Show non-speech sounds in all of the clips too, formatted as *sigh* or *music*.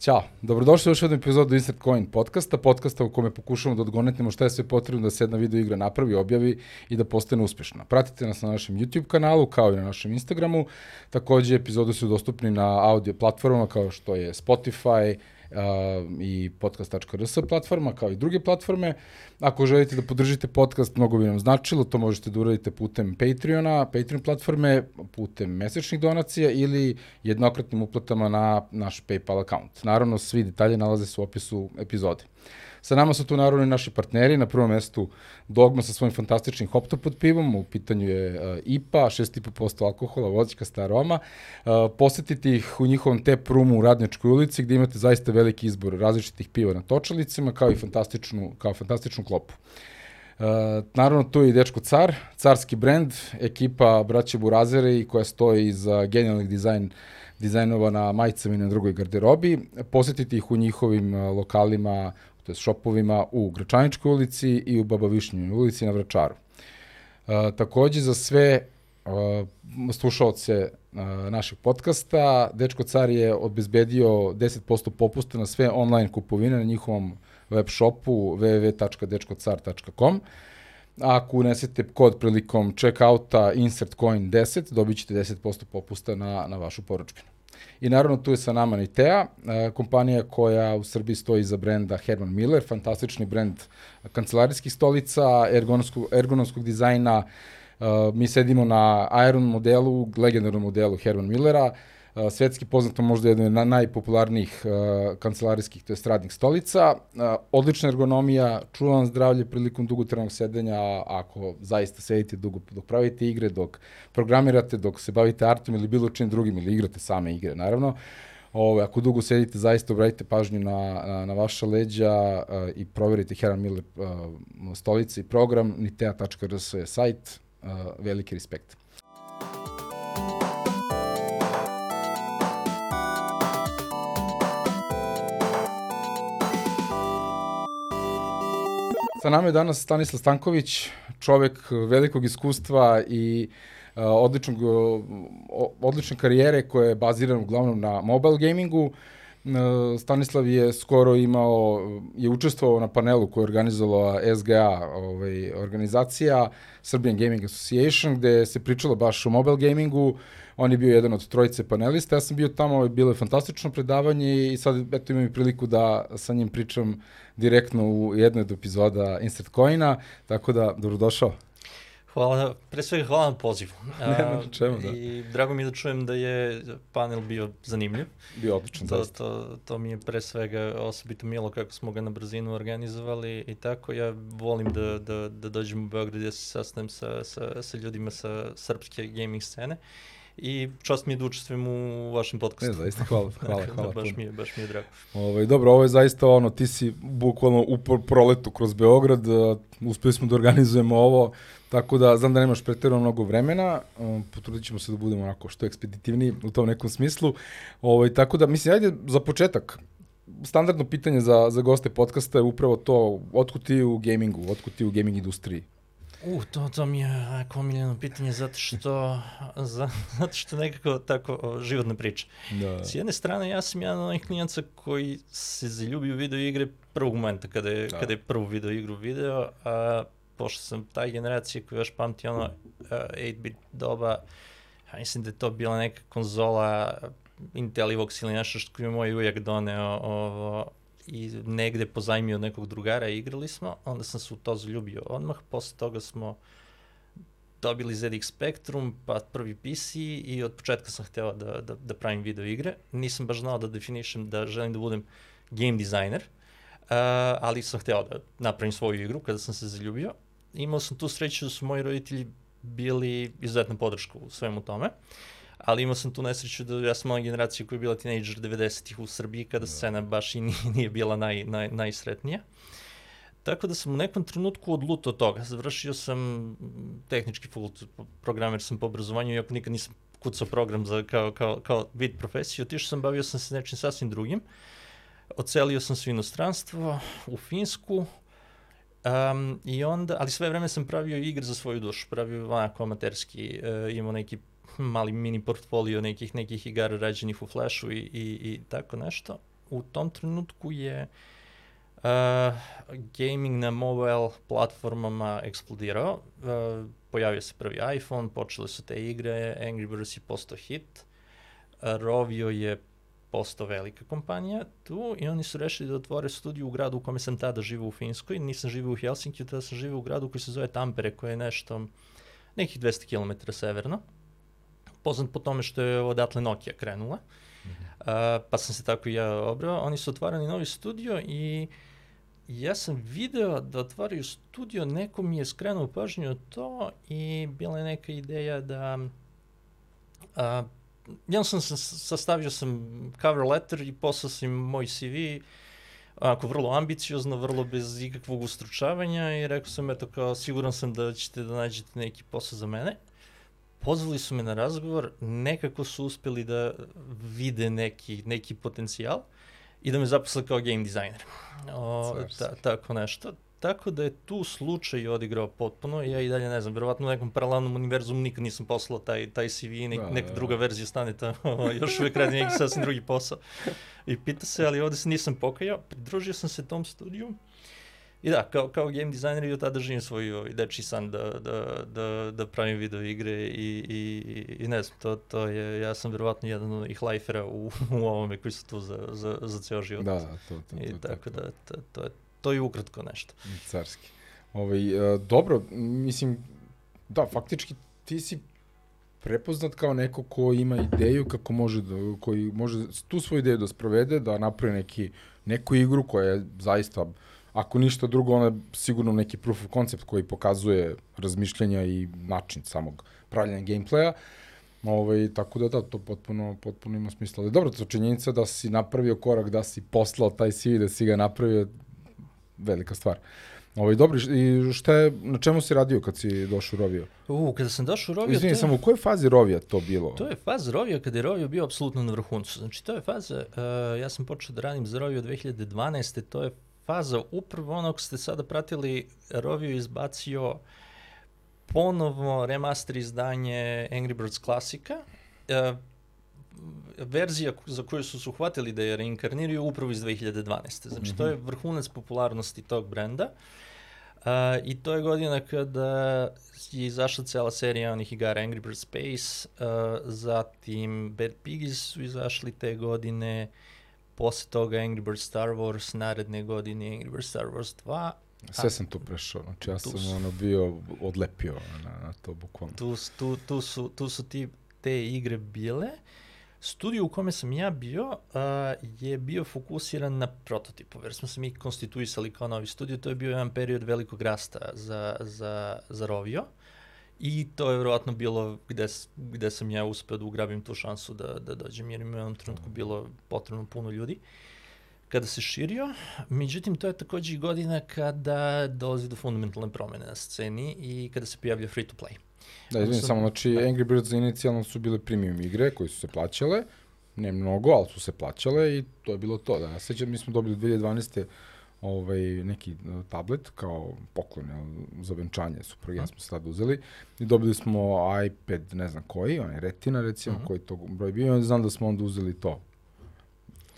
Ćao, dobrodošli u još jednu epizodu Insert Coin podcasta, podcasta u kome pokušamo da odgonetnemo šta je sve potrebno da se jedna video igra napravi, objavi i da postane uspešna. Pratite nas na našem YouTube kanalu kao i na našem Instagramu. Takođe, epizode su dostupni na audio platformama kao što je Spotify, i podcast.rs platforma, kao i druge platforme. Ako želite da podržite podcast, mnogo bi nam značilo, to možete da uradite putem Patreona, Patreon platforme, putem mesečnih donacija ili jednokratnim uplatama na naš PayPal account. Naravno, svi detalje nalaze se u opisu epizode. Sa nama su tu naravno i naši partneri, na prvom mestu Dogma sa svojim fantastičnim hoptopod pivom, u pitanju je uh, IPA, 6,5% alkohola, vozičkasta aroma. Uh, posetite ih u njihovom tep roomu u Radnjačkoj ulici gde imate zaista veliki izbor različitih piva na točalicama kao i fantastičnu, kao fantastičnu klopu. Uh, naravno, tu je i Dečko Car, carski brend, ekipa braće Burazere i koja stoji iza genijalnih dizajn dizajnova na majicama i na drugoj garderobi. Posetite ih u njihovim lokalima to je šopovima u Gračaničkoj ulici i u Baba Višnjoj ulici na Vračaru. E, takođe za sve e, slušalce e, našeg podcasta, Dečko Car je obezbedio 10% popusta na sve online kupovine na njihovom web shopu www.dečkocar.com. Ako unesete kod prilikom checkouta insert coin 10, dobit ćete 10% popusta na, na vašu poručbinu. I naravno tu je sa nama Nitea, e, kompanija koja u Srbiji stoji za brenda Herman Miller, fantastični brend kancelarijskih stolica, ergonomskog, ergonomskog dizajna. E, mi sedimo na Iron modelu, legendarnom modelu Herman Millera, svetski poznato možda jedno od najpopularnijih kancelarijskih, to je radnih stolica. Odlična ergonomija, čuva vam zdravlje prilikom dugotrajnog sedenja, ako zaista sedite dugo dok pravite igre, dok programirate, dok se bavite artom ili bilo čim drugim ili igrate same igre, naravno. Ove, ako dugo sedite, zaista obratite pažnju na, na, na vaša leđa uh, i proverite Heran Miller uh, stolice i program, nitea.rs je sajt, uh, veliki respekt. Sa nama je danas Stanislav Stanković, čovek velikog iskustva i uh, odličnog, odlične karijere koja je bazirana uglavnom na mobile gamingu. Uh, Stanislav je skoro imao, je učestvovao na panelu koji je organizovala SGA ovaj, organizacija, Serbian Gaming Association, gde se pričalo baš o mobile gamingu. On je bio jedan od trojice panelista, ja sam bio tamo, bilo je fantastično predavanje i sad eto imam i priliku da sa njim pričam direktno u jednoj od epizoda Insert Coina, tako da dobrodošao. Hvala, pre svega hvala na pozivu. *laughs* Nema na čemu, da. I drago mi je da čujem da je panel bio zanimljiv. Bio odličan, to, zaista. To, to mi je pre svega osobito milo kako smo ga na brzinu organizovali i tako. Ja volim da, da, da dođem u Beograd ja se sastanem sa, sa, sa ljudima sa srpske gaming scene i čast mi je da učestvujem u vašem podcastu. Ne, zaista hvala, hvala, *laughs* hvala. da, baš mi je, baš mi je drago. Ovaj, dobro, ovo je zaista ono, ti si bukvalno u proletu kroz Beograd, uh, uspeli smo da organizujemo ovo, tako da znam da nemaš pretjerano mnogo vremena, um, potrudit ćemo se da budemo onako što ekspeditivni u tom nekom smislu. Ovaj, tako da, mislim, ajde za početak, standardno pitanje za, za goste podcasta je upravo to, otkud ti u gamingu, otkud ti u gaming industriji? U, to, to mi je jako omiljeno pitanje zato što, *laughs* za, zato što nekako tako životna priča. Da. S jedne strane, ja sam jedan od onih klijenca koji se zaljubi u video igre prvog momenta kada je, da. kada je prvu video igru video, a pošto sam taj generacija koja još pamti ono 8-bit doba, ja mislim da je to bila neka konzola Intelivox ili nešto što je moj ujak doneo ovo, i negde pozajmio nekog drugara i igrali smo, onda sam se u to zaljubio odmah, posle toga smo dobili ZX Spectrum, pa prvi PC i od početka sam hteo da, da, da pravim video igre. Nisam baš znao da definišem da želim da budem game designer, uh, ali sam hteo da napravim svoju igru kada sam se zaljubio. Imao sam tu sreću da su moji roditelji bili izuzetna podrška u svemu tome. Uh, ali imao sam tu nesreću da ja sam ona generacija koja je bila tinejdžer 90-ih u Srbiji, kada da. scena baš i nije, nije bila naj, naj, najsretnija. Tako da sam u nekom trenutku odlutao toga. Završio sam tehnički fakultet, programer sam po obrazovanju, iako nikad nisam kucao program za, kao, kao, kao vid profesije. Otišao sam, bavio sam se nečim sasvim drugim. Ocelio sam se u inostranstvo, u Finsku, Um, I onda, ali sve vreme sam pravio igre za svoju dušu, pravio onako amaterski, uh, imao neki mali mini portfolio nekih nekih igara rađenih u Flashu i, i, i tako nešto. u tom trenutku je uh, gaming na mobile platformama eksplodirao. Uh, pojavio se prvi iPhone, počele su te igre, Angry Birds je postao hit, Rovio je postao velika kompanija tu i oni su rešili da otvore studiju u gradu u kome sam tada živao u Finskoj. Nisam živao u Helsinkiju, tada sam živao u gradu koji se zove Tampere, koje je nešto nekih 200 km severno. Poznat po tome što je odatle Nokia krenula. Mm -hmm. uh, pa sam se tako i ja obrao. Oni su otvarali novi studio i ja sam video da otvaraju studio, neko mi je skrenuo pažnju o to i bila je neka ideja da uh, jednostavno sam sastavio sam cover letter i poslao sam moj CV onako vrlo ambiciozno, vrlo bez ikakvog ustručavanja i rekao sam eto kao siguran sam da ćete da nađete neki posao za mene. Pozvali su me na razgovor, nekako su uspeli da vide neki, neki potencijal i da me zaposle kao game dizajner. O, ta, tako nešto. Tako da je tu slučaj odigrao potpuno, ja i dalje ne znam, verovatno u nekom paralelnom univerzumu nikad nisam poslao taj, taj CV, nek, da, neka da, druga verzija stane tamo, *laughs* još uvek radi neki sasvim drugi posao. I pita se, ali ovde se nisam pokajao, pridružio sam se tom studiju I da, kao, kao game dizajner i od tada živim svoj ovaj, deči san da, da, da, da pravim video igre i, i, i ne znam, to, to je, ja sam verovatno jedan od ih lajfera u, *laughs* u ovome koji su tu za, za, za ceo život. Da, da, to, to, I to, tako to, to. da, to, to, je, to je ukratko nešto. Carski. Ovaj, uh, dobro, mislim, da, faktički ti si prepoznat kao neko ko ima ideju kako može da, koji može tu svoju ideju da sprovede, da napravi neki, neku igru koja je zaista ako ništa drugo, ona je sigurno neki proof of concept koji pokazuje razmišljanja i način samog pravljanja gameplaya. Ovaj, tako da da, to potpuno, potpuno ima smisla. Ali dobro, to činjenica da si napravio korak, da si poslao taj CV, da si ga napravio, velika stvar. Ovaj, dobro, i šta je, na čemu si radio kad si došao u Rovio? U, kada sam došao u Rovio... Izvini, samo u kojoj fazi Rovija to bilo? To je faza Rovija kada je Rovio bio apsolutno na vrhuncu. Znači, to je faza, uh, ja sam počeo da radim za Rovio 2012. To je faza upravo onog ste sada pratili, Rovio izbacio ponovo remaster izdanje Angry Birds klasika. E, verzija za koju su se uhvatili da je reinkarniraju upravo iz 2012. Znači, mm -hmm. to je mhm. vrhunac popularnosti tog brenda. Uh, I to je godina kada je izašla cela serija onih igara Angry Birds Space, uh, zatim Bad Piggies su izašli te godine, posle toga Angry Birds Star Wars, naredne godine Angry Birds Star Wars 2, Sve sam tu prešao, znači ja sam su, ono bio odlepio na, na to bukvalno. Tu, tu, tu, su, tu su ti, te igre bile. Studio u kome sam ja bio uh, je bio fokusiran na prototipu, jer smo se mi konstituisali kao novi studio, to je bio jedan period velikog rasta za, za, za Rovio. I to je verovatno bilo gde, gde sam ja uspeo da ugrabim tu šansu da, da dođem, jer mi je u onom trenutku bilo potrebno puno ljudi kada se širio. Međutim, to je takođe i godina kada dolazi do fundamentalne promene na sceni i kada se pojavlja free to play. Da, izvinim, samo, znači da. Angry Birds inicijalno su bile premium igre koje su se plaćale, ne mnogo, ali su se plaćale i to je bilo to. Da, ja sećam, mi smo dobili 2012 ovaj, neki uh, tablet kao poklon jel, za venčanje, super, ja smo se tada uzeli i dobili smo iPad, ne znam koji, onaj Retina recimo, uh -huh. koji to broj bio i znam da smo onda uzeli to.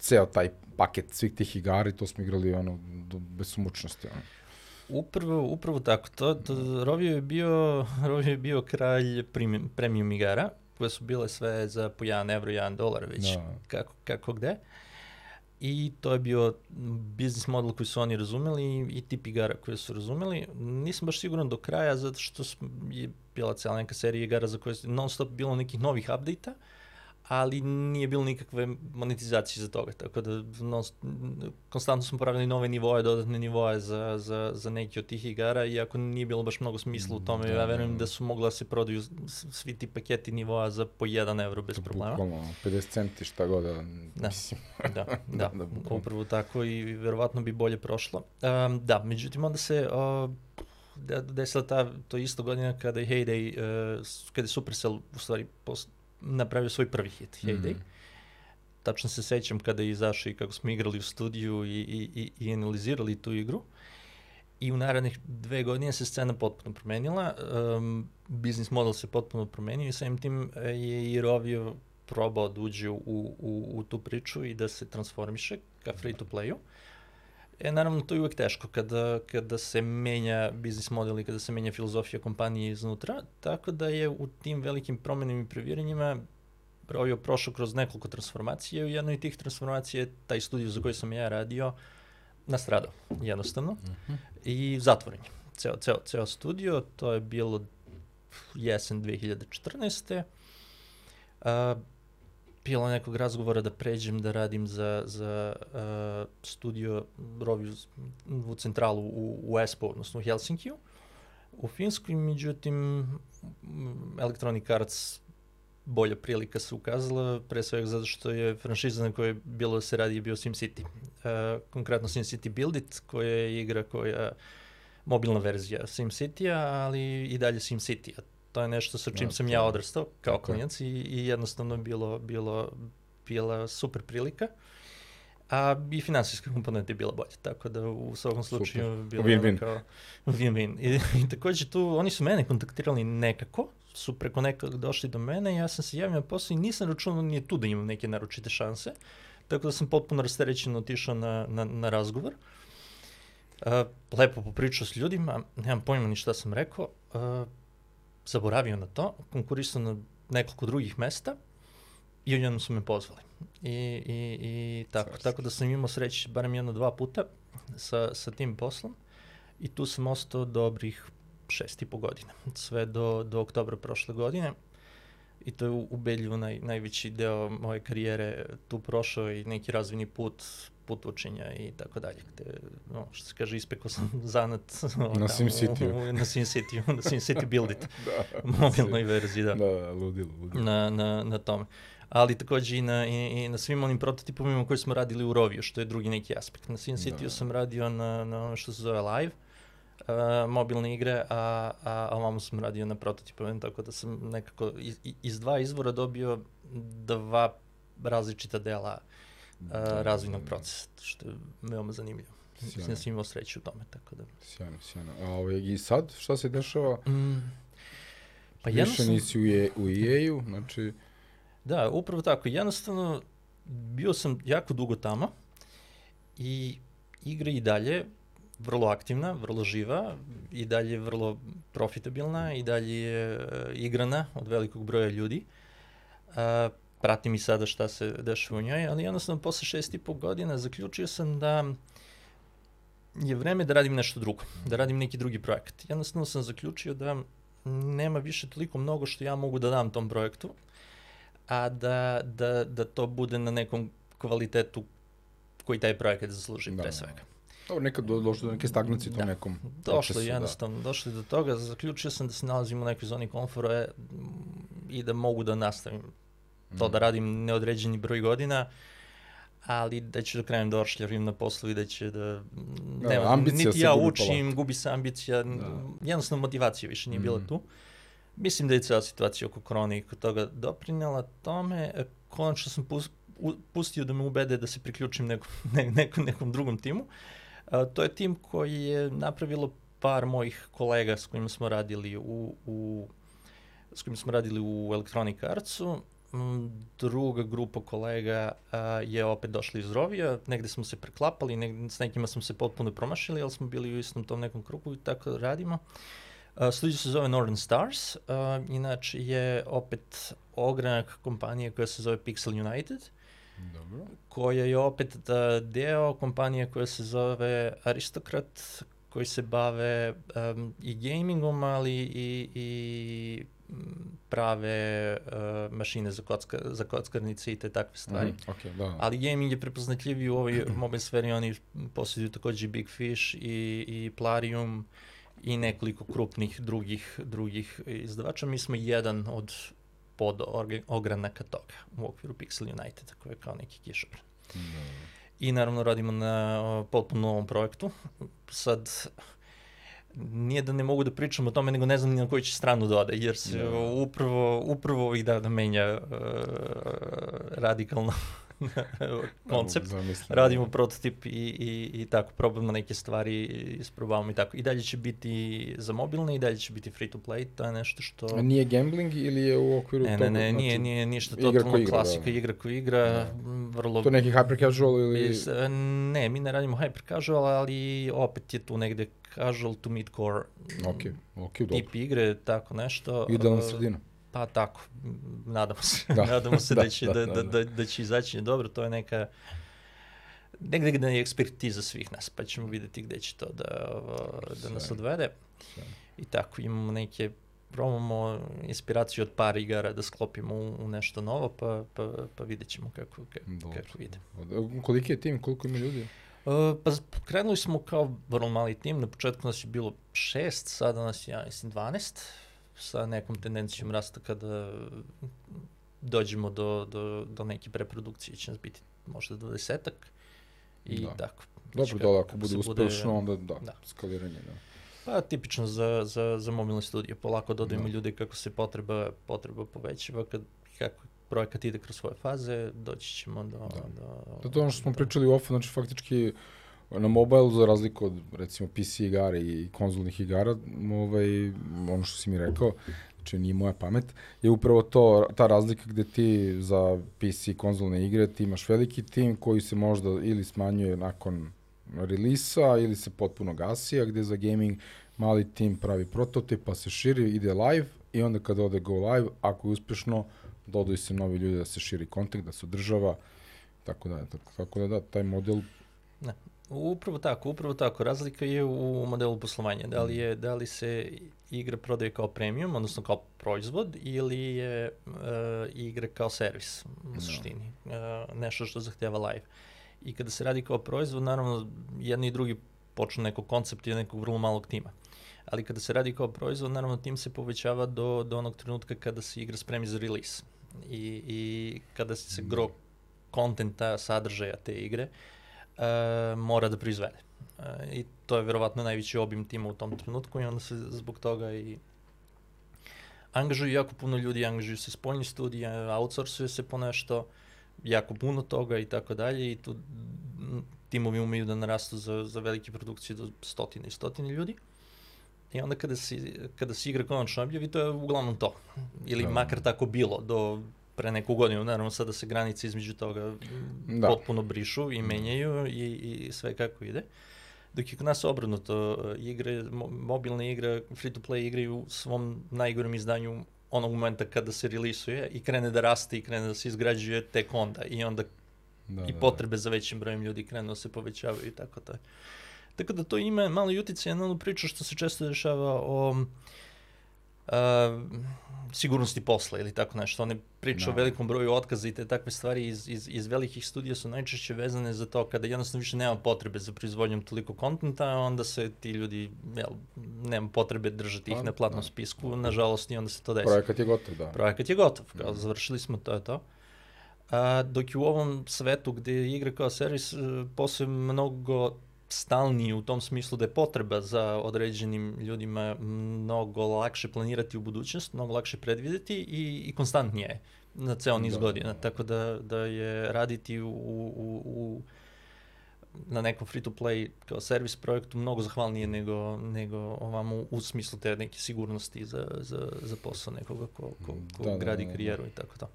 Ceo taj paket svih tih igara i to smo igrali ono, do besumučnosti. Ono. Upravo, upravo tako. To, to, Rovio je bio, *laughs* Rovio je bio kralj premium, premium igara, koje su bile sve za po 1 evro, 1 dolar već, da. kako, kako gde. Uh, I to je bio biznis model koji su oni razumeli i tip igara koje su razumeli. Nisam baš siguran do kraja, zato što je bila cijela neka serija igara za koje je non stop bilo nekih novih update-a, ali nije bilo nikakve monetizacije za toga, tako da no, konstantno smo pravili nove nivoje, dodatne nivoje za, za, za neki od tih igara, iako nije bilo baš mnogo smisla u mm, tome, da, ja verujem da, da su mogla da se prodaju svi ti paketi nivoa za po 1 evro bez problema. Bukvalno, 50 centi šta god da, da mislim. Da, *laughs* da, da, da upravo tako i verovatno bi bolje prošlo. Um, da, međutim onda se uh, desila ta, to isto godina kada je Heyday, uh, kada je Supercell u stvari post, napravio svoj prvi hit, Heyday. Mm -hmm. Tačno se sećam kada je izašao i kako smo igrali u studiju i, i, i, i analizirali tu igru. I u narednih dve godine se scena potpuno promenila, um, biznis model se potpuno promenio i samim tim je i Rovio probao da uđe u, u, u tu priču i da se transformiše. ka free to playu. E, naravno, to je uvek teško kada, kada se menja biznis model i kada se menja filozofija kompanije iznutra, tako da je u tim velikim promenim i previranjima Rojo prošao kroz nekoliko transformacija i u jednoj tih transformacija je taj studio za koji sam ja radio nastradao, jednostavno, uh mhm. -huh. i zatvoren je. Ceo, ceo, ceo studio, to je bilo jesen 2014. Uh, bilo nekog razgovora da pređem da radim za, za uh, studio Roviju u centralu u, u Espo, odnosno u Helsinkiju, u Finskoj, međutim Electronic Arts bolja prilika se ukazala, pre svega zato što je franšiza na kojoj bilo da se radi je bio SimCity. Uh, konkretno SimCity Build It, koja je igra koja mobilna verzija SimCity-a, ali i dalje SimCity-a. To je nešto sa čim ja, sam ja odrastao kao klinac i, i jednostavno bilo, bilo, bila super prilika. A i finansijska komponenta je bila bolja, tako da u svakom slučaju bilo win-win. kao win-win. I, *laughs* I takođe tu, oni su mene kontaktirali nekako, su preko nekog došli do mene, ja sam se javio na posao i nisam računao nije tu da imam neke naročite šanse, tako da sam potpuno rasterećeno otišao na, na, na razgovor. Uh, lepo popričao s ljudima, nemam pojma ni šta sam rekao, uh, zaboravio na to, konkurisao na nekoliko drugih mesta i odjednom su me pozvali. I, i, i tako, Svarski. tako da sam imao sreće barem jedno dva puta sa, sa tim poslom i tu sam ostao dobrih šest i po godina, sve do, do oktobra prošle godine i to je ubedljivo naj, najveći deo moje karijere tu prošao i neki razvojni put put učenja i tako dalje. Gde, no, što se kaže, ispekao sam *laughs* zanat *laughs* na Sim City. Na Sim City, na Sim City Build It. *laughs* da, mobilnoj verziji, da. Da, ludilo, ludilo. Na, na, na tome. Ali takođe i na, i, i na svim onim prototipovima koji smo radili u Roviju, što je drugi neki aspekt. Na Sim City da. sam radio na, na ono što se zove Live, uh, mobilne igre, a, a, a ovamo sam radio na prototipovima, tako da sam nekako iz, iz dva izvora dobio dva različita dela da, razvojnog procesa, što je veoma zanimljivo. Sjajno. Mislim da sam imao sreću u tome, tako da... Sjajno, sjajno. A ovaj, i sad, šta se dešava? Mm, pa Više sam... nisi u, je, u EA-u, znači... Da, upravo tako. Jednostavno, bio sam jako dugo tamo i igra i dalje vrlo aktivna, vrlo živa, i dalje vrlo profitabilna, i dalje je uh, igrana od velikog broja ljudi. Uh, pratim i sada šta se dešava u njoj, ali jednostavno posle šest i po godina zaključio sam da je vreme da radim nešto drugo, da radim neki drugi projekat. Jednostavno sam zaključio da nema više toliko mnogo što ja mogu da dam tom projektu, a da, da, da to bude na nekom kvalitetu koji taj projekat zasluži da, pre da. svega. To nekad do, došlo do neke stagnacije da. to nekom Došlo procesu, da. jednostavno, da. došli do toga, zaključio sam da se nalazim u nekoj zoni komfora i da mogu da nastavim to da radim neodređeni broj godina, ali da ću da krenem da oršljarim na poslu i da će da... da nema, niti ja učim, polako. gubi se ambicija, da. jednostavno motivacija više nije mm. bila tu. Mislim da je cijela situacija oko korona i kod toga doprinela tome. Konačno sam pustio da me ubede da se priključim nekom, *laughs* ne, nekom, nekom drugom timu. A, to je tim koji je napravilo par mojih kolega s kojima smo radili u, u s kojima smo radili u Electronic Artsu druga grupa kolega a, je opet došla iz Rovija, negde smo se preklapali, negde, s nekima smo se potpuno promašili, ali smo bili u istom tom nekom krugu i tako radimo. Uh, studio se zove Northern Stars, uh, inače je opet ogranak kompanije koja se zove Pixel United, Dobro. koja je opet da, deo kompanije koja se zove Aristocrat, koji se bave um, i gamingom, ali i, i prave uh, mašine za, kocka, za kockarnice i te takve stvari. Mm, okay, da. Ali gaming je prepoznatljiviji u ovoj *clears throat* mobile sferi, oni posjeduju takođe Big Fish i, i Plarium i nekoliko krupnih drugih, drugih izdavača. Mi smo jedan od pod ogranaka toga u okviru Pixel United, koji je kao neki kišobran. Da. I naravno radimo na uh, potpuno novom projektu. Sad, nije da ne mogu da pričam o tome, nego ne znam ni na koju će stranu da ode, jer se. Da. upravo, upravo ovih dana menja uh, radikalno *laughs* koncept, radimo prototip i, i, i tako, probamo neke stvari, isprobavamo i tako. I dalje će biti za mobilne i dalje će biti free to play, to je nešto što... A nije gambling ili je u okviru ne, toga? Ne, ne, znači, nije, nije ništa totalno igra, klasika, da. igra ko igra, da. vrlo... To neki hyper casual ili... Is, ne, mi ne radimo hyper casual, ali opet je tu negde casual to mid core okay, okay, tip dobro. igre, tako nešto. Idealna sredina. Pa tako, nadamo se. Da. *laughs* nadamo se da, da, će, da, da, da, da, da će izaći dobro, to je neka negde gde je ekspertiza svih nas, pa ćemo videti gde će to da, da nas odvede. Sve. I tako, imamo neke, probamo inspiraciju od par igara da sklopimo u, u nešto novo, pa, pa, pa vidjet ćemo kako, kako, kako ide. Koliki je tim, koliko ima ljudi? Uh, pa krenuli smo kao vrlo mali tim, na početku nas je bilo šest, sada nas je, ja mislim, 12 sa nekom tendencijom rasta kada dođemo do, do, do neke preprodukcije će nas biti možda do desetak i da. tako. Dobro, da, ako bude uspešno, onda da, da, skaliranje, da. Pa tipično za, za, za mobilne studije, polako dodajemo da. ljude kako se potreba, potreba povećava, kad, kako projekat ide kroz svoje faze, doći ćemo do... Da, do, da to ono što smo pričali u ofu, znači faktički na mobile, za razliku od recimo PC igara i konzolnih igara, ovaj, ono što si mi rekao, znači nije moja pamet, je upravo to, ta razlika gde ti za PC konzolne igre ti imaš veliki tim koji se možda ili smanjuje nakon relisa ili se potpuno gasi, a gde za gaming mali tim pravi prototip pa se širi, ide live i onda kada ode go live, ako je uspešno, dodaju se novi ljudi da se širi kontakt, da se održava, tako da, tako da da, taj model Ne. Upravo tako, upravo tako. Razlika je u modelu poslovanja. Da li, je, da li se igra prodaje kao premium, odnosno kao proizvod, ili je uh, igra kao servis u suštini. Uh, nešto što zahtjeva live. I kada se radi kao proizvod, naravno, jedni i drugi počnu nekog koncepta i nekog vrlo malog tima. Ali kada se radi kao proizvod, naravno, tim se povećava do, do onog trenutka kada se igra spremi za release. I, i kada se gro kontenta, sadržaja te igre, uh, e, mora da proizvede. E, I to je verovatno najveći obim tima u tom trenutku i onda se zbog toga i angažuju jako puno ljudi, angažuju se spoljni studija, outsourcuje se po nešto, jako puno toga i tako dalje i tu timovi umeju da narastu za, za velike produkcije do stotine i stotine ljudi. I onda kada se, kada se igra konačno objavi, to je uglavnom to. Ili da. makar tako bilo do pre neku godinu, naravno sada se granice između toga da. potpuno brišu i menjaju i, i sve kako ide. Dok je kod nas obrnuto, igre, mobilne igre, free-to-play igre u svom najgorem izdanju onog momenta kada se rilisuje i krene da raste i krene da se izgrađuje tek onda i onda da, i da, potrebe da. za većim brojem ljudi krenu da se povećavaju i tako to. Tako da to ima malo utice na onu priču što se često dešava o uh, sigurnosti posla ili tako nešto. One priče no. o da. velikom broju otkaza i te takve stvari iz, iz, iz velikih studija su najčešće vezane za to kada jednostavno više nema potrebe za proizvodnjom toliko kontenta, onda se ti ljudi, jel, nema potrebe držati ih pa, na platnom da. spisku, nažalost i onda se to desi. Projekat je gotov, da. Projekat je gotov, kao da. završili smo, to je to. A, dok je u ovom svetu gde je igra kao servis, e, posle mnogo stalniji u tom smislu da je potreba za određenim ljudima mnogo lakše planirati u budućnost, mnogo lakše predvideti i, i konstantnije je na ceo niz da. godina. Tako da, da je raditi u, u, u na nekom free-to-play kao servis projektu mnogo zahvalnije nego, nego ovamo u, smislu te neke sigurnosti za, za, za posao nekoga ko, ko, ko da, da gradi da, da, karijeru da. i tako to.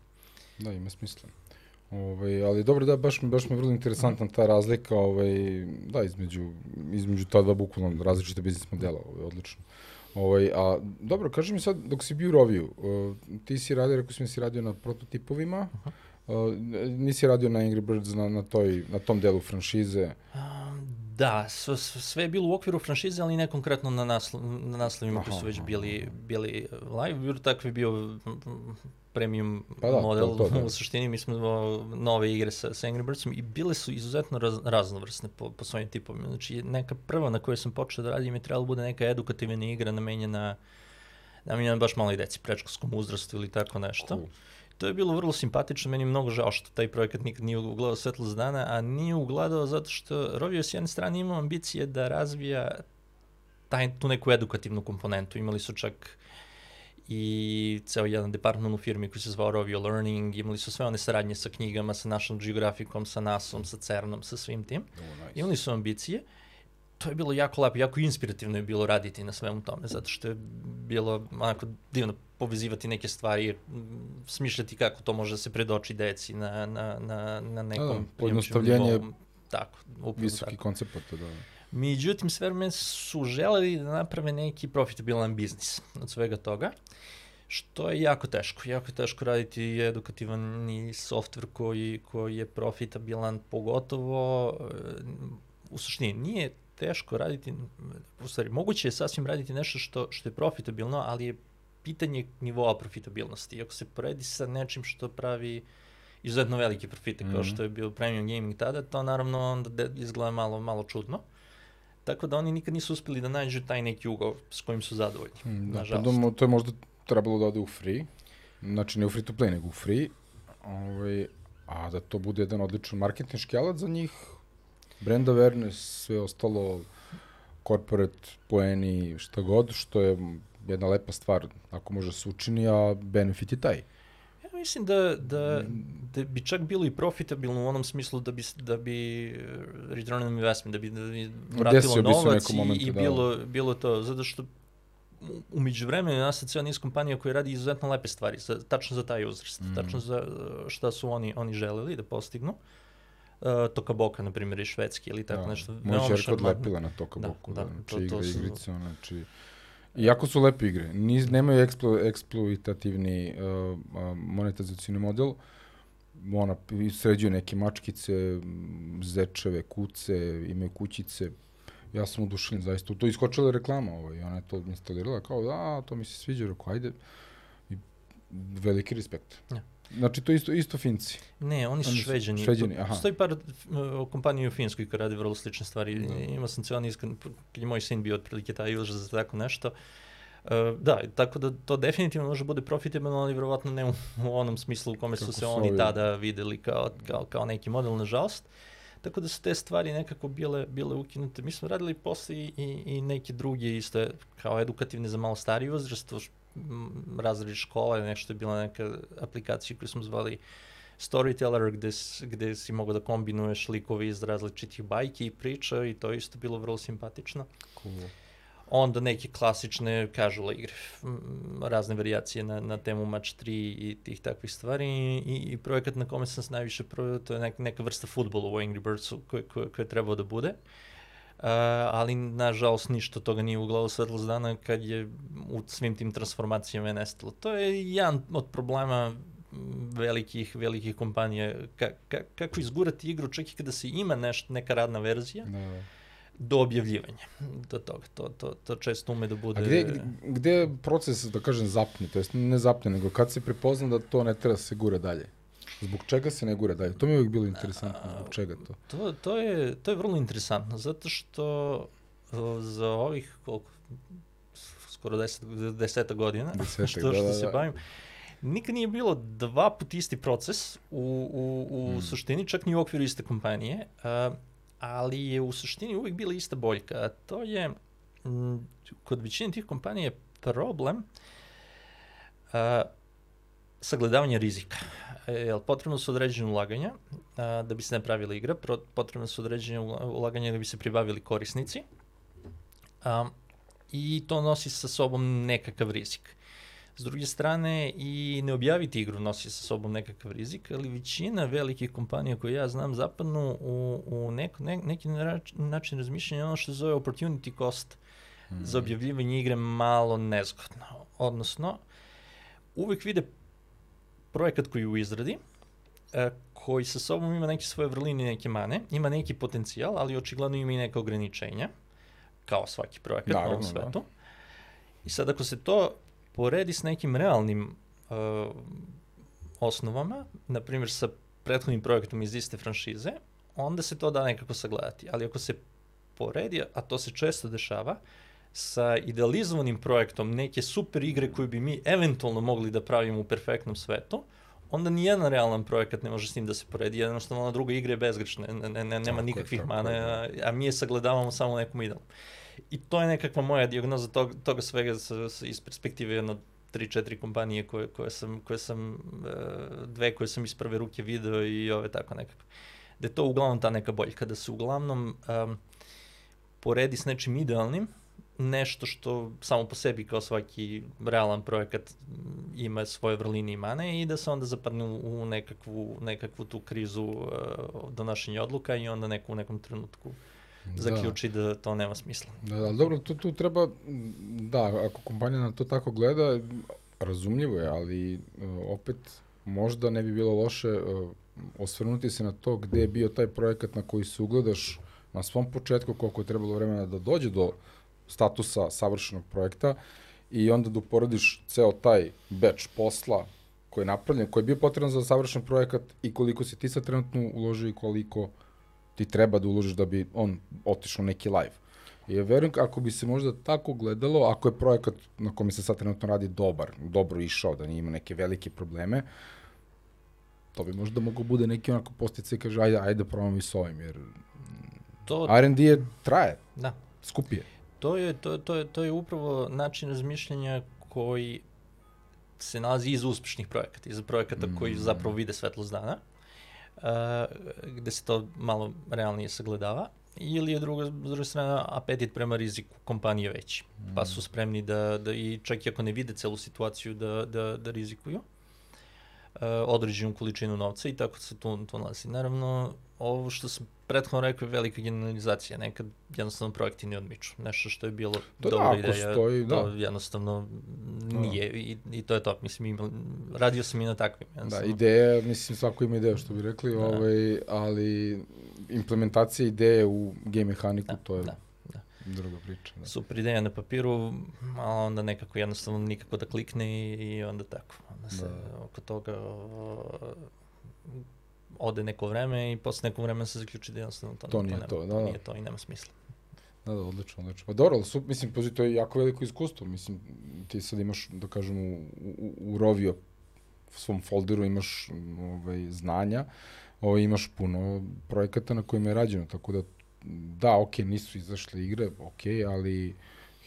Da, ima smisla. Ovaj, ali dobro da baš baš mi je vrlo interesantna ta razlika ovaj da između između ta dva bukvalno različita biznis modela, ovaj odlično. Ovaj a dobro, kaži mi sad dok si bio u Roviju, uh, ti si radio, rekao si mi da si radio na prototipovima. -huh. uh, nisi radio na Angry Birds na, na, toj, na tom delu franšize? Um, da, sve, sve je bilo u okviru franšize, ali ne konkretno na, naslo, na naslovima koji su već bili, bili live. Bilo takvi bio premium pa da, model, to, to, da. u suštini mi smo nove igre sa, sa Angry Birdsom i bile su izuzetno raz, raznovrsne po, po svojim tipovima. Znači, neka prva na kojoj sam počeo da radim je trebalo da bude neka edukativna igra namenjena namenjena baš maloj deci, prečkolskom uzrastu ili tako nešto. Cool. To je bilo vrlo simpatično, meni je mnogo žao što taj projekat nikad nije ugledao svetlost dana, a nije ugledao zato što Rovio s jedne strane imao ambicije da razvija taj, tu neku edukativnu komponentu. Imali su čak i ceo jedan departman u firmi koji se zvao Rovio Learning, imali su sve one saradnje sa knjigama, sa National Geographikom, sa NASom, sa CERNom, sa svim tim. Oh, nice. Imali su ambicije. To je bilo jako lepo, jako inspirativno je bilo raditi na svemu tome, zato što je bilo onako divno povezivati neke stvari, smišljati kako to može da se predoči deci na, na, na, na nekom... Da, pojednostavljenje tako, visoki tako. koncept, da. Međutim, sve vreme su želeli da naprave neki profitabilan biznis od svega toga, što je jako teško. Jako je teško raditi edukativan i softver koji, koji je profitabilan, pogotovo u suštini nije teško raditi, u stvari, moguće je sasvim raditi nešto što, što je profitabilno, ali je pitanje nivoa profitabilnosti. Ako se poredi sa nečim što pravi izuzetno velike profite, mm -hmm. kao mhm. što je bio premium gaming tada, to naravno onda izgleda malo, malo čudno. Tako da oni nikad nisu uspeli da nađu taj neki ugao s kojim su zadovoljni, mm, da, nažalost. Pa to je možda trebalo da ode u free, znači ne u free to play, nego u free, ovaj, a da to bude jedan odličan marketinški alat za njih, brand awareness, sve ostalo, corporate poeni, šta god, što je jedna lepa stvar ako može se učini, a benefit je taj. Ja mislim da, da, da bi čak bilo i profitabilno u onom smislu da bi, da bi eh, return on investment, da bi, da bi vratilo novac i, momentu, i da. bilo, da. bilo to, zato što umeđu vremenu nas je cijela niz kompanija koja radi izuzetno lepe stvari, za, tačno za taj uzrast, mm. tačno za šta su oni, oni želeli da postignu. Uh, Toka Boka, na primjer, iz Švedske ili tako da. nešto. Moja čerka odlepila na Toka da, da, da, znači to, to su... igrice, znači... Iako su lepe igre, Niz, nemaju eksplo, eksploitativni uh, monetizacijni model, ona sređuje neke mačkice, zečeve, kuce, imaju kućice, ja sam udušen zaista. To iskočila reklama, ovaj, ona je to instalirala, kao da, to mi se sviđa, rekao, ajde. I veliki respekt. Ja. Znači, to isto, isto Finci. Ne, oni su oni šveđani. Šveđani, aha. Postoji par kompanija u Finskoj koja radi vrlo slične stvari. Da. Imao sam cijel niz, kad je moj sin bio otprilike taj uzra za tako nešto. Uh, da, tako da to definitivno može bude profitabilno, ali verovatno ne u, u onom smislu u kome Kako su se oni tada videli kao, kao, kao neki model, nažalost. Tako da su te stvari nekako bile, bile ukinute. Mi smo radili posle i, i, i neke druge isto kao edukativne za malo stariji uzrast, razred škola, nešto je bila neka aplikacija koju smo zvali Storyteller, gde, gde si mogao da kombinuješ likove iz različitih bajki i priča i to je isto bilo vrlo simpatično. Cool. Onda neke klasične casual igre, razne variacije na, na temu Match 3 i tih takvih stvari i, i projekat na kome sam se najviše provio, to je neka, neka vrsta futbola u Angry Birdsu koje, koje, koje je trebao da bude. Uh, ali nažalost ništa toga nije uglavao svetlost dana kad je u svim tim transformacijama je nestalo. To je jedan od problema velikih, velikih kompanija, ka, ka, kako izgurati igru čak i kada se ima neš, neka radna verzija, da do objavljivanja do toga. To, to, to često ume da bude... A gde, gde, je proces, da kažem, zapne, to jest ne zapne, nego kad se prepozna da to ne treba da se gura dalje? Zbog čega se ne gura dalje? To mi je uvijek bilo interesantno. Zbog čega to? To, to, je, to je vrlo interesantno, zato što za ovih koliko, skoro deset, deseta godina, Desetak, što, što da, da, se da. bavim, nikad nije bilo dva put isti proces u, u, u hmm. suštini, čak ni u okviru iste kompanije. Uh, ali je u suštini uvijek bila ista boljka, a to je m, kod većine tih kompanija je problem a, sagledavanje rizika. E, jel, potrebno su određene ulaganja a, da bi se napravila igra, potrebno su određene ulaganja da bi se pribavili korisnici a, i to nosi sa sobom nekakav rizik. S druge strane, i ne objaviti igru nosi sa sobom nekakav rizik, ali većina velikih kompanija koje ja znam zapadnu u, u neko, ne, neki način razmišljanja ono što zove opportunity cost mm. za objavljivanje igre malo nezgodno. Odnosno, uvek vide projekat koji je u izradi, e, koji sa sobom ima neke svoje vrline i neke mane, ima neki potencijal, ali očigledno ima i neka ograničenja, kao svaki projekat Naravno, na ovom da. svetu. Da. I sad ako se to poredi s nekim realnim uh, osnovama, na primjer sa prethodnim projektom iz iste franšize, onda se to da nekako sagledati. Ali ako se poredi, a to se često dešava, sa idealizovanim projektom neke super igre koju bi mi eventualno mogli da pravimo u perfektnom svetu, onda ni jedan realan projekat ne može s njim da se poredi, jednostavno ona druga igra je bezgrešna, ne, ne, ne, nema nikakvih mana, a, a mi je sagledavamo samo nekom idealom. I to je nekakva moja diagnoza toga, toga svega s, s, iz perspektive jedno 3-4 kompanije koje, koje sam, koje sam, uh, dve koje sam iz prve ruke video i ove tako nekako. Da je to uglavnom ta neka boljka, da se uglavnom um, poredi s nečim idealnim, nešto što samo po sebi kao svaki realan projekat ima svoje vrline i mane i da se onda zapadne u nekakvu, nekakvu tu krizu uh, donošenja odluka i onda neko u nekom trenutku da. zaključi da. da to nema smisla. Da, da, dobro, tu, tu treba, da, ako kompanija na to tako gleda, razumljivo je, ali uh, opet možda ne bi bilo loše uh, osvrnuti se na to gde je bio taj projekat na koji se ugledaš na svom početku, koliko je trebalo vremena da dođe do statusa savršenog projekta i onda da uporediš ceo taj batch posla koji je napravljen, koji je bio potreban za savršen projekat i koliko si ti sad trenutno uložio i koliko ti treba da uložiš da bi on otišao neki live. I ja verujem, ako bi se možda tako gledalo, ako je projekat na kome se sad trenutno radi dobar, dobro išao, da nije ima neke velike probleme, to bi možda mogo bude neki onako postice i kaže, ajde, ajde probamo i s ovim, jer to... R&D je traje, da. skupije. To je, to, to, je, to je upravo način razmišljanja koji se nalazi iz uspešnih projekata, iz projekata mm. koji zapravo vide svetlost dana, uh, gde se to malo realnije sagledava, ili je druga, s druge strane apetit prema riziku kompanije veći, mm. pa su spremni da, da i čak i ako ne vide celu situaciju da, da, da rizikuju određenu količinu novca i tako se to, to nalazi. Naravno, ovo što sam prethodno rekao je velika generalizacija, nekad jednostavno projekti ne odmiču. Nešto što je bilo da, dobra da, ideja, stoji, da. to jednostavno nije da. i, i to je to. Mislim, ima, radio sam i na takvim. Da, ideja, mislim, svako ima ideja što bi rekli, da. ovaj, ali implementacija ideje u game mehaniku, da, to je... Da. Druga priča. Da. Super ideja na papiru, a onda nekako jednostavno nikako da klikne i, i onda tako. Onda se da. oko toga ode neko vreme i posle nekog vremena se zaključi da jednostavno to, to, nije, to, to, nema, da, da. nije to i nema smisla. Da, da, odlično, odlično. Pa dobro, su, mislim, pozi, to je jako veliko iskustvo. Mislim, ti sad imaš, da kažem, u, u, u Rovio svom folderu imaš ovaj, znanja, ovaj, imaš puno projekata na kojima je rađeno, tako da, da, okay, nisu izašle igre, okay, ali,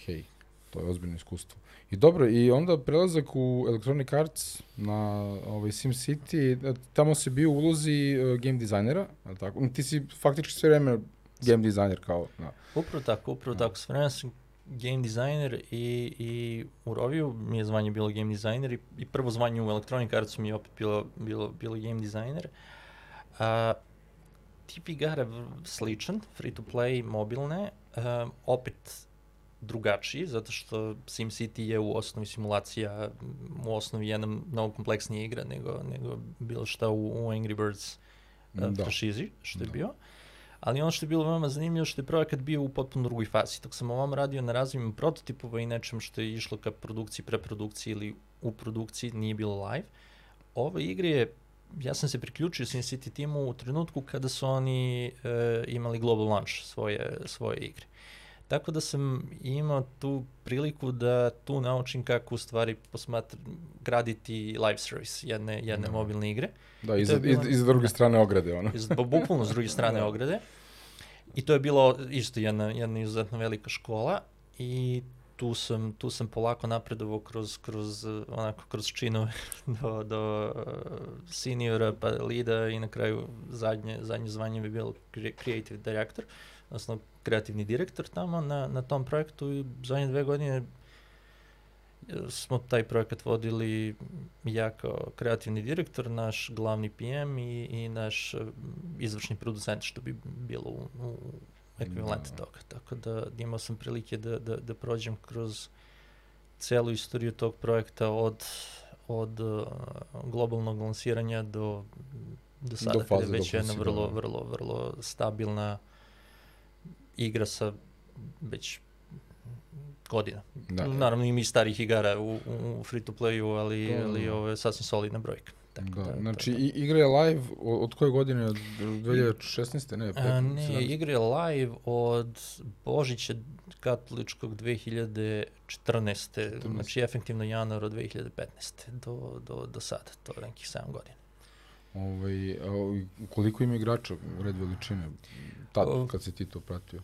hej, to je ozbiljno iskustvo. I dobro, i onda prelazak u Electronic Arts na ovaj, Sim City, tamo se bio u ulozi uh, game dizajnera, tako? Ti si faktički sve vreme game dizajner kao, da. Upravo tako, upravo tako, sve vreme sam game dizajner i, i u Roviju mi je zvanje bilo game dizajner i, i prvo zvanje u Electronic Artsu mi je opet bilo, bilo, bilo game dizajner. A, tip igara sličan, free to play, mobilne, uh, opet drugačiji, zato što SimCity je u osnovi simulacija, u osnovi jedna mnogo kompleksnija igra nego, nego bilo šta u, u Angry Birds uh, da. franšizi, što je da. bio. Ali ono što je bilo veoma zanimljivo što je projekat bio u potpuno drugoj fazi. Dok sam ovom radio na razvijem prototipova i nečem što je išlo ka produkciji, preprodukciji ili u produkciji, nije bilo live. Ova igra je ja sam se priključio SimCity timu u trenutku kada su oni e, imali global launch svoje, svoje igre. Tako da sam imao tu priliku da tu naučim kako u stvari posmatr, graditi live service jedne, jedne no. Da. mobilne igre. Da, iz, bilo, iz, iz druge strane ograde. Ono. Iz, bukvalno s druge strane *laughs* da. ograde. I to je bilo isto jedna, jedna izuzetno velika škola i tu sam, tu sam polako napredovao kroz, kroz, onako, kroz činove *laughs* do, do uh, seniora, pa lida i na kraju zadnje, zadnje zvanje bi bilo creative director. Odnosno kreativni direktor tamo na, na tom projektu i zadnje dve godine e, smo taj projekat vodili ja kao kreativni direktor, naš glavni PM i, i naš izvršni producent, što bi bilo u, u ekvivalent da. toga. Tako da imao sam prilike da, da, da prođem kroz celu istoriju tog projekta od, od uh, globalnog lansiranja do, do sada, do kada je već jedna vrlo, da. vrlo, vrlo stabilna igra sa već godina. Da. Naravno ima i starih igara u, u free-to-playu, ali, to, ali ovo je sasvim solidna brojka. Tako da, da, znači, da, da. igra je live od, od koje godine? Od 2016. Ne, 5, A, ne 17. igra je live od Božića katoličkog 2014. 14. Znači, efektivno januar od 2015. do, do, do sada, to je nekih 7 godina. Ovaj, koliko ima igrača red veličine tad, kad si ti to pratio?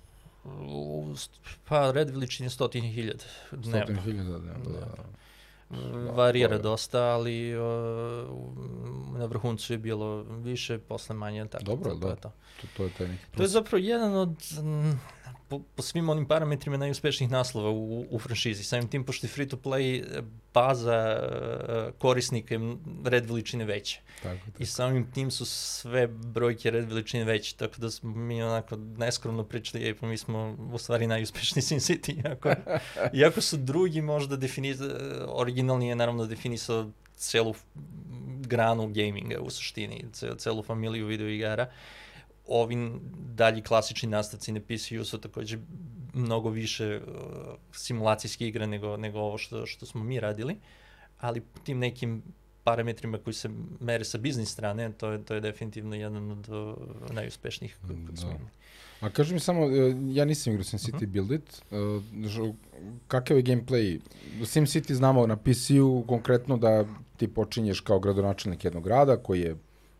Pa red veličine stotine hiljada. Stotine hiljada dnevno, da. da. Varira da, dosta, ali uh, na vrhuncu je bilo više, posle manje, tako Dobro, to, da. to. To, to je taj neki To je zapravo jedan od po, po svim onim parametrima najuspešnijih naslova u, u franšizi. Samim tim, pošto je free to play, baza uh, korisnika je red veličine veće. Tako, tako. I samim tim su sve brojke red veličine veće, tako da smo mi onako neskromno pričali, ej, pa mi smo u stvari najuspešniji SimCity, *laughs* iako, iako su drugi možda definisali, originalni je naravno definisao celu granu gaminga u suštini, celu familiju videoigara. Ovi dalji klasični nastavci na PC-u su takođe mnogo više uh, simulacijske igre nego, nego ovo što, što smo mi radili, ali tim nekim parametrima koji se mere sa biznis strane, to je, to je definitivno jedan od uh, najuspešnijih kod smo imali. A kaži mi samo, e, ja nisam igrao SimCity uh -huh. Build It, uh, kakav je gameplay? SimCity znamo na PC-u konkretno da ti počinješ kao gradonačelnik jednog grada koji je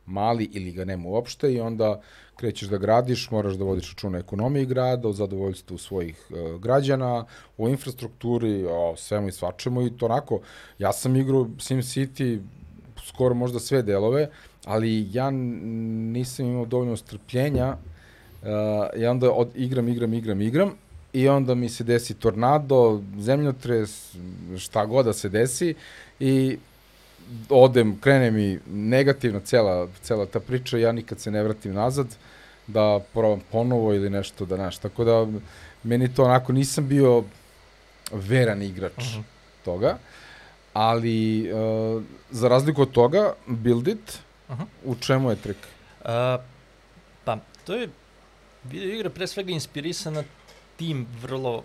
mali ili ga nema uopšte i onda krećeš da gradiš, moraš da vodiš računa ekonomiji grada, o zadovoljstvu svojih uh, građana, o infrastrukturi, o svemu i svačemu i to onako, ja sam igrao SimCity skoro možda sve delove, ali ja nisam imao dovoljno strpljenja uh, i onda od, igram, igram, igram, igram i onda mi se desi tornado, zemljotres, šta god da se desi i odem, krene mi negativna cela, cela ta priča, ja nikad se ne vratim nazad, da probam ponovo ili nešto da naš. Tako da, meni to onako, nisam bio veran igrač uh mhm. -huh. toga, ali uh, za razliku od toga, Build It, uh -huh. u čemu je trik? Uh, pa, to je video igra pre svega inspirisana tim vrlo